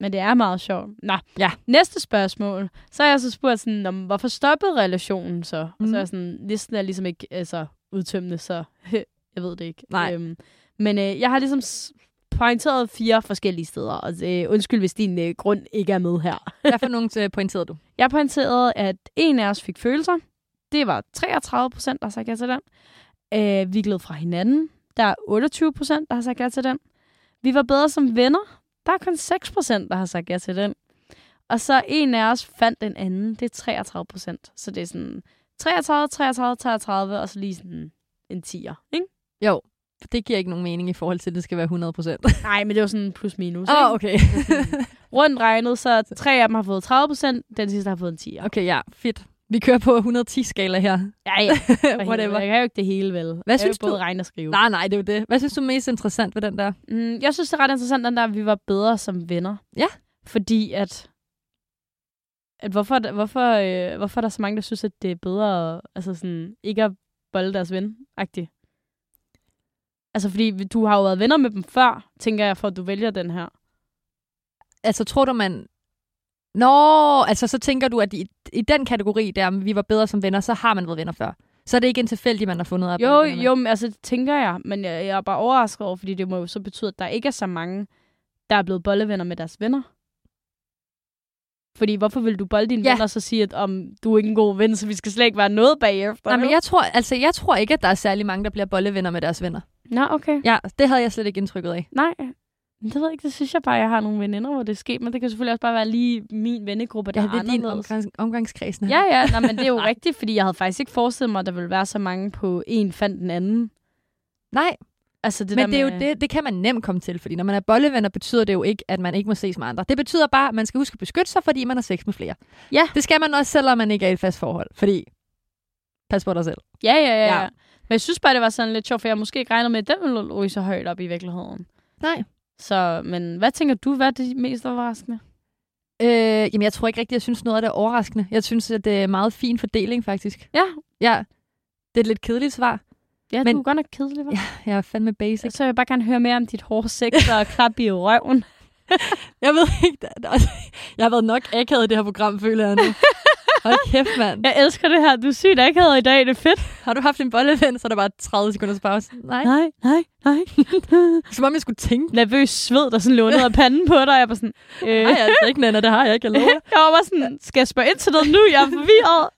Men det er meget sjovt. Nå, Ja. næste spørgsmål. Så har jeg så spurgt sådan, om, hvorfor stoppede relationen så? Og så er jeg sådan, listen er ligesom ikke altså, udtømmende, så jeg ved det ikke. Nej. Øhm, men øh, jeg har ligesom pointeret fire forskellige steder. Og øh, undskyld, hvis din øh, grund ikke er med her. Hvad for nogle øh, pointerede du? Jeg pointerede, at en af os fik følelser. Det var 33 procent, der sagt ja til den. Øh, vi gled fra hinanden. Der er 28 procent, der har sagt ja til den. Vi var bedre som venner. Der er kun 6 procent, der har sagt ja til den. Og så en af os fandt den anden. Det er 33 procent. Så det er sådan 33, 33, 33, og så lige sådan en 10'er. Ikke? Jo, det giver ikke nogen mening i forhold til, at det skal være 100 procent. Nej, men det var sådan plus minus. Åh, oh, okay. Rundt regnet, så tre af dem har fået 30 procent, den sidste har fået en 10'er. okay, ja, fedt. Vi kører på 110-skala her. Ja, ja. Whatever. Jeg kan jo ikke det hele, vel? Hvad jeg synes jo du? både regne og skrive. Nej, nej, det er jo det. Hvad synes du er mest interessant ved den der? Mm, jeg synes, det er ret interessant, den der, at vi var bedre som venner. Ja. Fordi at, at hvorfor, der- hvorfor, øh, hvorfor er der så mange, der synes, at det er bedre altså sådan, ikke at bolde deres ven -agtigt? Altså, fordi du har jo været venner med dem før, tænker jeg, for at du vælger den her. Altså, tror du, man... Nå, altså så tænker du, at i, i den kategori der, vi var bedre som venner, så har man været venner før. Så er det ikke en tilfældig, man har fundet af. Jo, jo, men altså, det tænker jeg. Men jeg, jeg er bare overrasket over, fordi det må jo så betyde, at der ikke er så mange, der er blevet bollevenner med deres venner. Fordi hvorfor vil du bolde dine Ja. venner og så sige, at om du er ikke en god ven, så vi skal slet ikke være noget bagefter? Nej, men jeg tror, altså, jeg tror ikke, at der er særlig mange, der bliver bollevenner med deres venner. Nå, okay. Ja, det havde jeg slet ikke indtrykket af. Nej, det ved jeg ikke. Det synes jeg bare, jeg har nogle veninder, hvor det er sket. Men det kan selvfølgelig også bare være lige min vennegruppe, der Ja, er det er din omgangs, omgangskreds. Ja, ja. Nej, men det er jo rigtigt, fordi jeg havde faktisk ikke forestillet mig, at der ville være så mange på en fandt den anden. Nej, Altså, det men der det, er med... jo det, det kan man nemt komme til, fordi når man er bollevenner, betyder det jo ikke, at man ikke må ses med andre. Det betyder bare, at man skal huske at beskytte sig, fordi man har sex med flere. Ja. Det skal man også, selvom man ikke er i et fast forhold, fordi pas på dig selv. Ja, ja, ja, Ja. Men jeg synes bare, det var sådan lidt sjovt, for jeg måske ikke regnet med, at den ville ryge så højt op i virkeligheden. Nej. Så, men hvad tænker du, hvad er det mest overraskende? Øh, jamen, jeg tror ikke rigtigt, jeg synes noget af det er overraskende. Jeg synes, at det er meget fin fordeling, faktisk. Ja, Ja, det er et lidt kedeligt svar. Ja Men- du er godt nok kedelig, hva'? Ja, jeg er fandme basic. Så vil jeg bare gerne høre mere om dit hårde sex og klap i røven. Jeg ved ikke, der, der, jeg har været nok akavet i det her program, føler jeg nu. Hold kæft, mand. Jeg elsker det her. Du er sygt akavet i dag. Det er fedt. Har du haft en bolleven, så er der bare 30 sekunders pause? Nej. Nej, nej, nej. Som om jeg skulle tænke. Nervøs sved, der sådan lå ned af panden på dig. Jeg var sådan, øh, Nej, altså ikke, Nana, det har jeg ikke. Jeg lover. jeg var bare sådan, skal jeg spørge ind til noget nu? Jeg er forvirret.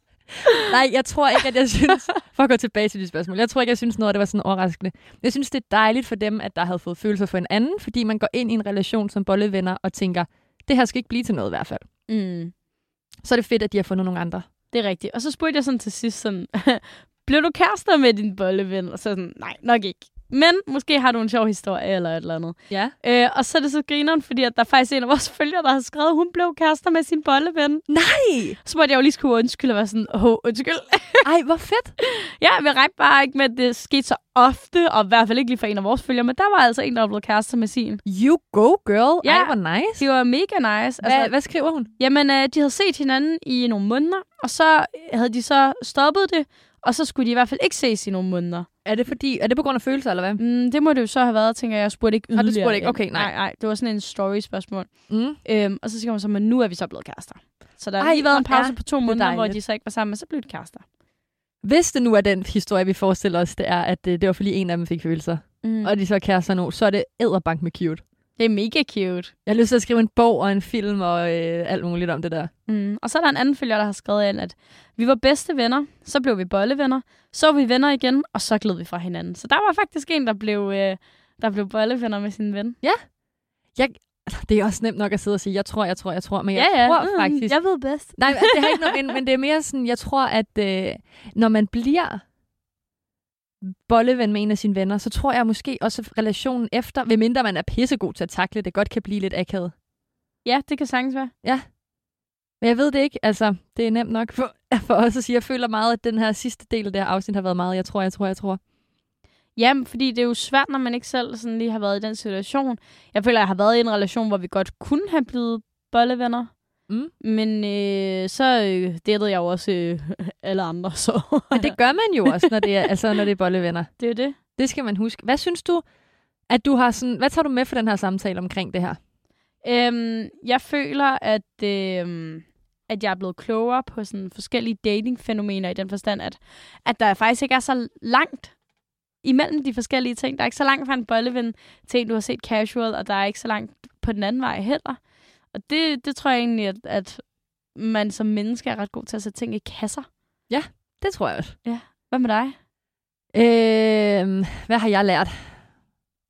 Nej, jeg tror ikke, at jeg synes... For at gå tilbage til dit spørgsmål. Jeg tror ikke, jeg synes noget, det var sådan overraskende. Jeg synes, det er dejligt for dem, at der havde fået følelser for en anden, fordi man går ind i en relation som bollevenner og tænker, det her skal ikke blive til noget i hvert fald. Mm. Så er det fedt, at de har fundet nogle andre. Det er rigtigt. Og så spurgte jeg sådan til sidst sådan, blev du kærester med din bolleven? Og så sådan, nej, nok ikke. Men måske har du en sjov historie eller et eller andet. Ja. Øh, og så er det så grineren, fordi at der er faktisk en af vores følgere, der har skrevet, at hun blev kærester med sin bolleven. Nej! Så måtte jeg jo lige skulle undskylde og være sådan, åh, oh, undskyld. Ej, hvor fedt. ja, vi regner bare ikke med, at det skete så ofte, og i hvert fald ikke lige for en af vores følgere, men der var altså en, der blevet kærester med sin. You go, girl. Ja. Ej, hvor nice. Det var mega nice. Hvad, hvad skriver hun? Jamen, øh, de havde set hinanden i nogle måneder, og så havde de så stoppet det, og så skulle de i hvert fald ikke ses i nogle måneder. Er det fordi, er det på grund af følelser, eller hvad? Mm, det må det jo så have været, tænker jeg. Jeg spurgte ikke Nå, du yderligere. spurgte ikke. Okay, nej. nej. Nej, det var sådan en story-spørgsmål. Mm. Øhm, og så siger hun så, men nu er vi så blevet kærester. Så der har lige været en hvor pause på to måneder, hvor dejligt. de så ikke var sammen, men så blev de kærester. Hvis det nu er den historie, vi forestiller os, det er, at det, det var fordi en af dem fik følelser, Mm. mm. og de så er kærester nu, så er det æderbank med cute. Det er mega cute. Jeg har lyst til at skrive en bog og en film og øh, alt muligt om det der. Mm. Og så er der en anden følger, der har skrevet ind, at vi var bedste venner, så blev vi bollevenner, så var vi venner igen, og så gled vi fra hinanden. Så der var faktisk en, der blev, øh, der blev bollevenner med sin ven. Jeg, det er også nemt nok at sidde og sige, jeg tror, jeg tror, jeg tror, men jeg ja, ja. tror Mm, faktisk... Jeg ved bedst. Nej, det har ikke noget, men, men det er mere sådan, jeg tror, at øh, når man bliver bolleven med en af sine venner, så tror jeg måske også, at relationen efter, medmindre man er pissegod til at takle det, godt kan blive lidt akavet. Ja, det kan sagtens være. Men jeg ved det ikke. Altså, det er nemt nok for, for os at sige. Jeg føler meget, at den her sidste del af det her afsnit har været meget, jeg tror, jeg tror, jeg tror. Jamen, fordi det er jo svært, når man ikke selv sådan lige har været i den situation. Jeg føler, jeg har været i en relation, hvor vi godt kunne have blevet bollevenner. Mm. Men øh, så øh, datede jeg jo også øh, alle andre, så Men det gør man jo også, når det er, altså, når det er bollevenner. det er det. Det skal man huske. Hvad synes du, at du har sådan... Hvad tager du med for den her samtale omkring det her? Øhm, jeg føler, at, øhm, at jeg er blevet klogere på sådan forskellige datingfænomener i den forstand, at, at der faktisk ikke er så langt imellem de forskellige ting. Der er ikke så langt fra en bolleven til en, du har set casual, og der er ikke så langt på den anden vej heller. Og det, det tror jeg egentlig, at, at man som menneske er ret god til at sætte ting i kasser. Det tror jeg også. Hvad med dig? Øh, hvad har jeg lært?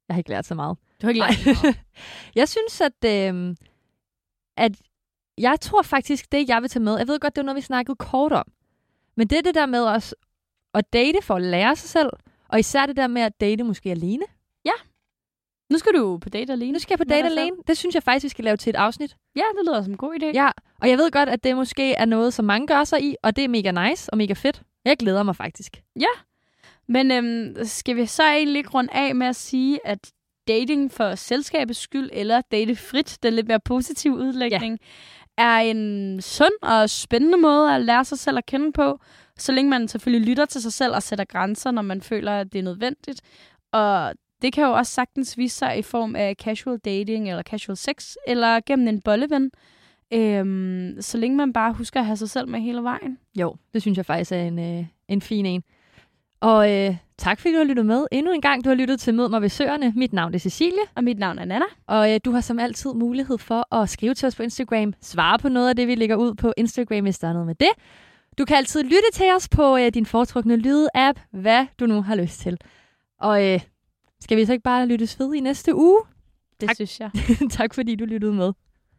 Jeg har ikke lært så meget. Du har ikke lært meget. jeg synes, at, øh, at jeg tror faktisk, det jeg vil tage med, jeg ved godt, det var noget, vi snakkede kort om, men det er det der med også at date for at lære sig selv, og især det der med at date måske alene. Nu skal du på date alene. Nu skal jeg på date selv. alene. Det synes jeg faktisk, vi skal lave til et afsnit. Ja, det lyder som en god idé. Ja, og jeg ved godt, at det måske er noget, som mange gør sig i, og det er mega nice og mega fedt. Jeg glæder mig faktisk. Men øhm, skal vi så egentlig runde af med at sige, at dating for selskabets skyld, eller date frit, den lidt mere positive udlægning, ja. er en sund og spændende måde at lære sig selv at kende på, så længe man selvfølgelig lytter til sig selv og sætter grænser, når man føler, at det er nødvendigt. Og det kan jo også sagtens vise sig i form af casual dating eller casual sex, eller gennem en bolleven. Øhm, så længe man bare husker at have sig selv med hele vejen. Jo, det synes jeg faktisk er en, øh, en fin en. Og øh, tak fordi du har lyttet med. Endnu en gang, du har lyttet til Mød mig ved Søerne. Mit navn er Cecilie, Og mit navn er Nana. og øh, du har som altid mulighed for at skrive til os på Instagram. Svare på noget af det, vi lægger ud på Instagram, hvis der er noget med det. Du kan altid lytte til os på øh, din foretrukne lyde-app, hvad du nu har lyst til. Og øh, skal vi så ikke bare lyttes ved i næste uge? Det Tak. synes jeg. tak fordi du lyttede med.